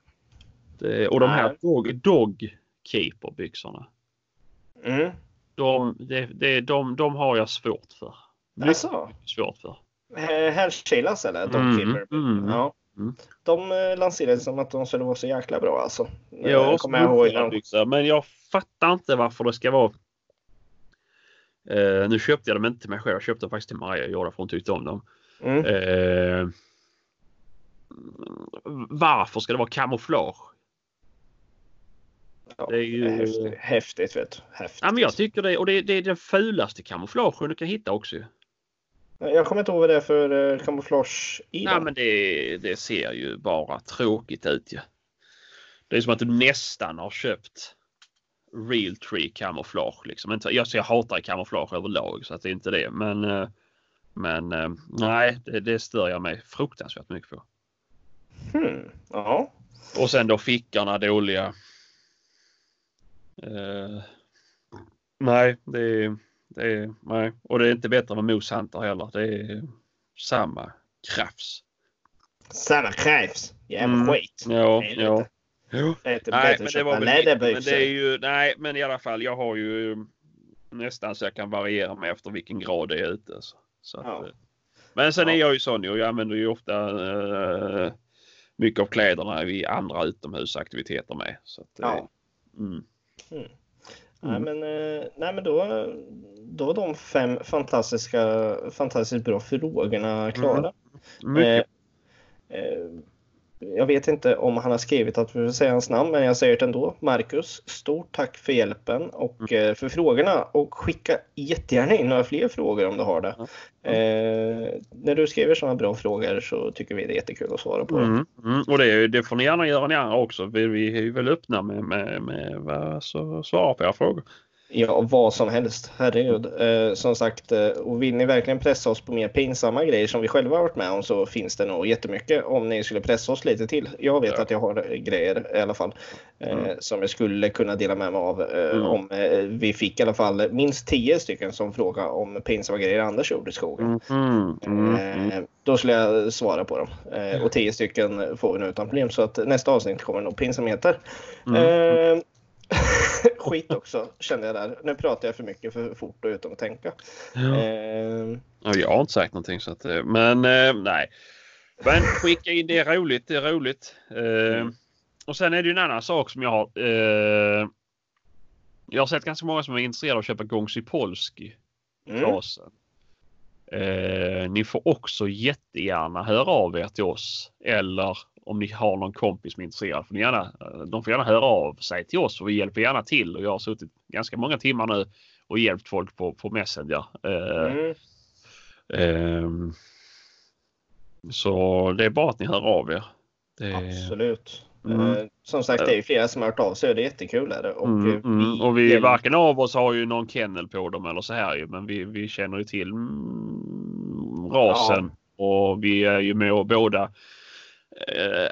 Speaker 2: det, och de här dog, dog keeper byxorna.
Speaker 1: Mm.
Speaker 2: De, det, det, de, de har jag svårt för. Mycket
Speaker 1: Alltså,
Speaker 2: svårt för.
Speaker 1: Herrkilas eller?
Speaker 2: Mm,
Speaker 1: Dogkeeper?
Speaker 2: mm,
Speaker 1: ja.
Speaker 2: mm.
Speaker 1: De eh, lanserades som att de skulle vara så jäkla bra alltså. Eh,
Speaker 2: Ja,
Speaker 1: kommer jag ihåg.
Speaker 2: byxor. Men jag fattar inte varför det ska vara. Eh, nu köpte jag dem inte till mig själv. Jag köpte dem faktiskt till Maria och gjorde för hon tyckte om dem.
Speaker 1: Mm.
Speaker 2: Eh, varför ska det vara kamouflage?
Speaker 1: Ja,
Speaker 2: det är ju-
Speaker 1: häftigt, häftigt vet du. Häftigt.
Speaker 2: Ja, men jag tycker det och det, det är den fulaste kamouflagen du kan hitta också.
Speaker 1: Jag kommer inte ihåg vad det är för eh, kamouflage i
Speaker 2: Nej,
Speaker 1: den.
Speaker 2: men det, det ser ju bara tråkigt ut ju. Det är som att du nästan har köpt Real Tree kamouflage liksom. Jag, jag hatar kamouflage överlag så att det är inte det. Men, eh, men eh, nej, det, det stör jag mig fruktansvärt mycket på.
Speaker 1: Hmm. Ja.
Speaker 2: Och sen då fickarna dåliga. Uh, nej, det är, det är, nej. Och det är inte bättre med Moose Hunter heller. Det är samma krafs.
Speaker 1: Samma krafs. Jävla
Speaker 2: Mm.
Speaker 1: skit.
Speaker 2: Ja,
Speaker 1: Det
Speaker 2: ja. Jo. Nej, men
Speaker 1: att
Speaker 2: det var
Speaker 1: köpa
Speaker 2: väl lite, men
Speaker 1: läderbyxor.
Speaker 2: det är ju, nej, men i alla fall, jag har ju nästan så jag kan variera mig efter vilken grad det är ute. Så, så att,
Speaker 1: Ja.
Speaker 2: eh, Men sen
Speaker 1: Ja.
Speaker 2: är jag ju sån och jag använder ju ofta eh, mycket av kläderna vid andra utomhusaktiviteter med. Så att, eh,
Speaker 1: Ja.
Speaker 2: mm.
Speaker 1: Nej,
Speaker 2: Mm.
Speaker 1: men, eh, nej, men då, då var de fem fantastiska, fantastiskt bra frågorna klara.
Speaker 2: Mycket.
Speaker 1: Eh, eh, jag vet inte om han har skrivit att vi får säga hans namn, men jag säger det ändå. Marcus, stort tack för hjälpen och
Speaker 2: Mm.
Speaker 1: eh, för frågorna. Och skicka jättegärna in några fler frågor om du har det.
Speaker 2: Ja.
Speaker 1: Eh, när du skriver sådana bra frågor så tycker vi det är jättekul att svara på.
Speaker 2: Mm, mm. Och det, det får ni gärna göra ni andra också. Vi, vi är väl öppna med, med, med vad så svara på era frågor.
Speaker 1: Ja, vad som helst. Herregud. Eh, som sagt, eh, och vill ni verkligen pressa oss på mer pinsamma grejer som vi själva har varit med om så finns det nog jättemycket om ni skulle pressa oss lite till. Jag vet
Speaker 2: Ja.
Speaker 1: att jag har grejer i alla fall eh,
Speaker 2: Mm.
Speaker 1: som jag skulle kunna dela med mig av. Eh,
Speaker 2: Mm.
Speaker 1: Om eh, vi fick i alla fall minst tio stycken som fråga om pinsamma grejer Anders gjorde i skogen.
Speaker 2: Mm, mm, mm.
Speaker 1: Eh, Då skulle jag svara på dem. Eh, och tio stycken får vi nu utan problem. Så att nästa avsnitt kommer nog pinsamheter.
Speaker 2: Mm.
Speaker 1: Skit också kände jag där. Nu pratar jag för mycket för fort och utan att tänka.
Speaker 2: Ja.
Speaker 1: Eh,
Speaker 2: Ja, jag har inte sagt någonting så att, eh, men eh, nej. Men skicka in, det är roligt, det är roligt. Eh, och sen är det ju en annan sak som jag har. Eh, jag har sett ganska många som är intresserade av att köpa Gångsy Polski
Speaker 1: mm,
Speaker 2: rasen. Eh, ni får också jättegärna höra av er till oss eller om ni har någon kompis som är intresserad. Får ni gärna, eh, de får gärna höra av sig till oss och vi hjälper gärna till. Och jag har suttit ganska många timmar nu och hjälpt folk på, på Messenger. Eh,
Speaker 1: mm,
Speaker 2: Ehm, så det är bara att ni hör av er. Det,
Speaker 1: absolut.
Speaker 2: Mm.
Speaker 1: Eh, som sagt, det är ju flera som har hört av sig och det är jättekul. Är det. Och,
Speaker 2: mm,
Speaker 1: eh,
Speaker 2: mm. och vi, varken av oss har ju någon kennel på dem eller så här ju, men vi, vi känner ju till mm, rasen och vi är ju med och båda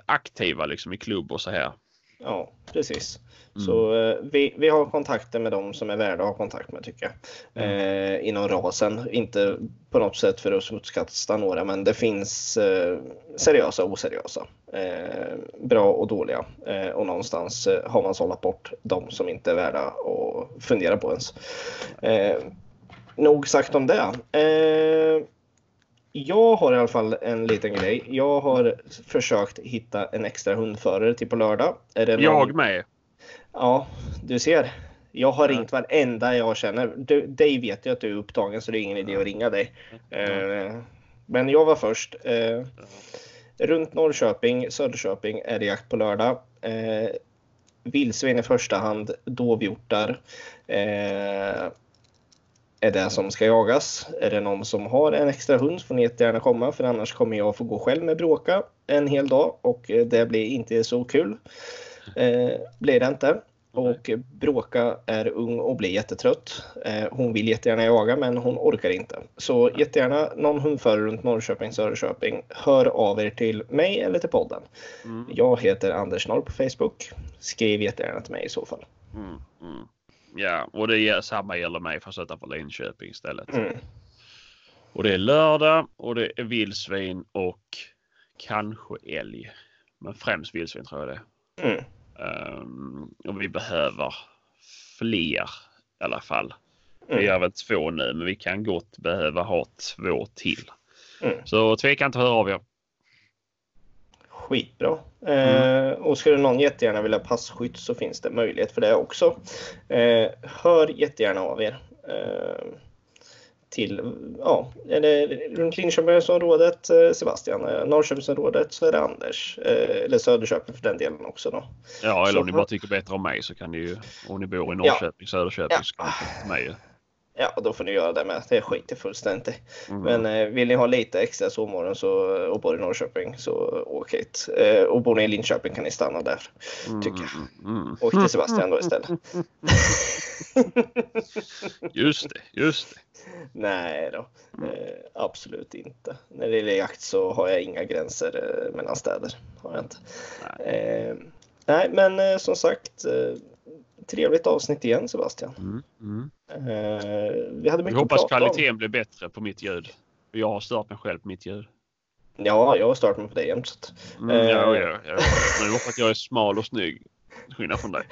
Speaker 2: aktiva liksom i klubb och så här.
Speaker 1: Ja, precis.
Speaker 2: Mm.
Speaker 1: Så eh, vi, vi har kontakter med dem som är värda att ha kontakt med tycker jag. Eh, inom rasen. Inte på något sätt för att smutskasta några men det finns eh, seriösa och oseriösa. Eh, bra och dåliga. Eh, och någonstans eh, har man sållat bort de som inte är värda att fundera på ens. Eh, nog sagt om det. Jag har i alla fall en liten grej. Jag har försökt hitta en extra hundförare till på lördag. Någon-
Speaker 2: Jag med.
Speaker 1: Ja, du ser. Jag har ringt varenda jag känner. Du, dig vet jag att du är upptagen så det är ingen idé att ringa dig. Eh, men jag var först. Eh, runt Norrköping, Söderköping är det jakt på lördag. Eh, vildsvin i första hand, dovhjortar. Är det som ska jagas. Är det någon som har en extra hund får ni jättegärna komma för annars kommer jag få gå själv med bråka en hel dag och eh, det blir inte så kul. Eh, blir det inte. Och Bråka är ung och blir jättetrött. Eh, hon vill jättegärna jaga men hon orkar inte. Så jättegärna någon hundförare runt Norrköping, Söderköping. Hör av er till mig eller till podden.
Speaker 2: Mm,
Speaker 1: Jag heter Anders Norr på Facebook. Skriv jättegärna till mig i så fall.
Speaker 2: mm, mm. Ja, och det är samma gäller mig fast utanför Linköping istället.
Speaker 1: Mm.
Speaker 2: Och det är lördag och det är vildsvin och kanske älg. Men främst vildsvin tror jag det.
Speaker 1: Mm.
Speaker 2: Ehm, och vi behöver fler i alla fall.
Speaker 1: Mm.
Speaker 2: Vi har väl två nu men vi kan gott behöva ha två till.
Speaker 1: Mm.
Speaker 2: Så tveka inte att höra av er.
Speaker 1: Skitbra. Eh, och skulle någon jättegärna vilja passkytt så finns det möjlighet för det också. Eh, hör jättegärna av er. Eh, till, ja, är det runt Linköpingsområdet eh, Sebastian, eh, Norrköpingsområdet så är det Anders. Eh, eller Söderköping för den delen också då.
Speaker 2: Ja, eller
Speaker 1: Så-
Speaker 2: om ni bara tycker bättre om mig så kan ni ju, om ni bor i Norrköping, Söderköping,
Speaker 1: Ja.
Speaker 2: så kan ni mig.
Speaker 1: Ja, då får ni göra det med. Det skiter fullständigt.
Speaker 2: Mm.
Speaker 1: Men eh, vill ni ha lite extra sovmorgon så, och bor i Norrköping så åk hit. Eh, och bor ni i Linköping kan ni stanna där. tycker jag.
Speaker 2: Mm, mm.
Speaker 1: Åk till Sebastian då istället.
Speaker 2: Just det, just det.
Speaker 1: Nej då, eh, absolut inte. När det gäller jakt så har jag inga gränser eh, mellan städer. Har jag inte.
Speaker 2: Nej.
Speaker 1: Eh, nej, men eh, som sagt, eh, trevligt avsnitt igen Sebastian.
Speaker 2: Mm, mm.
Speaker 1: Eh, vi hade
Speaker 2: Jag
Speaker 1: mycket
Speaker 2: hoppas
Speaker 1: prata om.
Speaker 2: kvaliteten blir bättre på mitt ljud. Jag har stört mig själv på mitt ljud.
Speaker 1: Ja, jag har startat med på det jämt.
Speaker 2: Mm,
Speaker 1: Eh.
Speaker 2: ja, ja, ja. Men det var för att jag är smal och snygg. Skillnad från dig.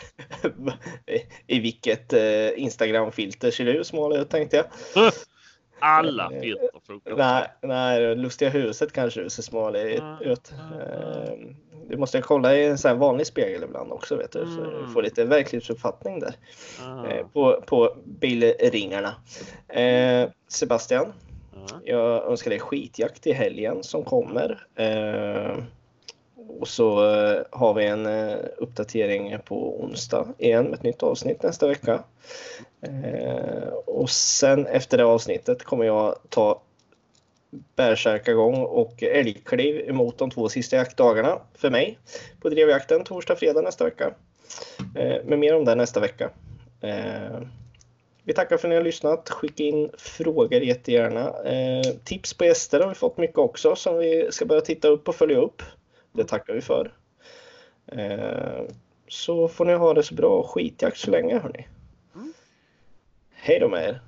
Speaker 1: I vilket eh, Instagram-filter ser du smal ut tänkte jag.
Speaker 2: Alla filter funkar.
Speaker 1: Nej, nej, lustiga huset kanske du ser smal
Speaker 2: Mm.
Speaker 1: ut. Eh, Du måste kolla i en sån här vanlig spegel ibland också vet du. Så du
Speaker 2: Mm.
Speaker 1: får lite verklighetsuppfattning där. Eh, På, på bilringarna. Eh, Sebastian,
Speaker 2: ja.
Speaker 1: jag önskar dig skitjakt i helgen som kommer. Och så eh, har vi en eh, uppdatering på onsdag igen med ett nytt avsnitt nästa vecka. Eh, och sen efter det avsnittet kommer jag ta bärsärkagång och älgkliv emot de två sista jaktdagarna för mig på drevjakten torsdag, fredag nästa vecka. Men mer om det nästa vecka. Vi tackar för att ni har lyssnat. Skicka in frågor jättegärna. Eh, tips på gäster har vi fått mycket också som vi ska börja titta upp och följa upp. Det tackar vi för. Eh, så får ni ha det så bra. Skitjakt så länge hörni.
Speaker 2: Mm.
Speaker 1: Hej då med er.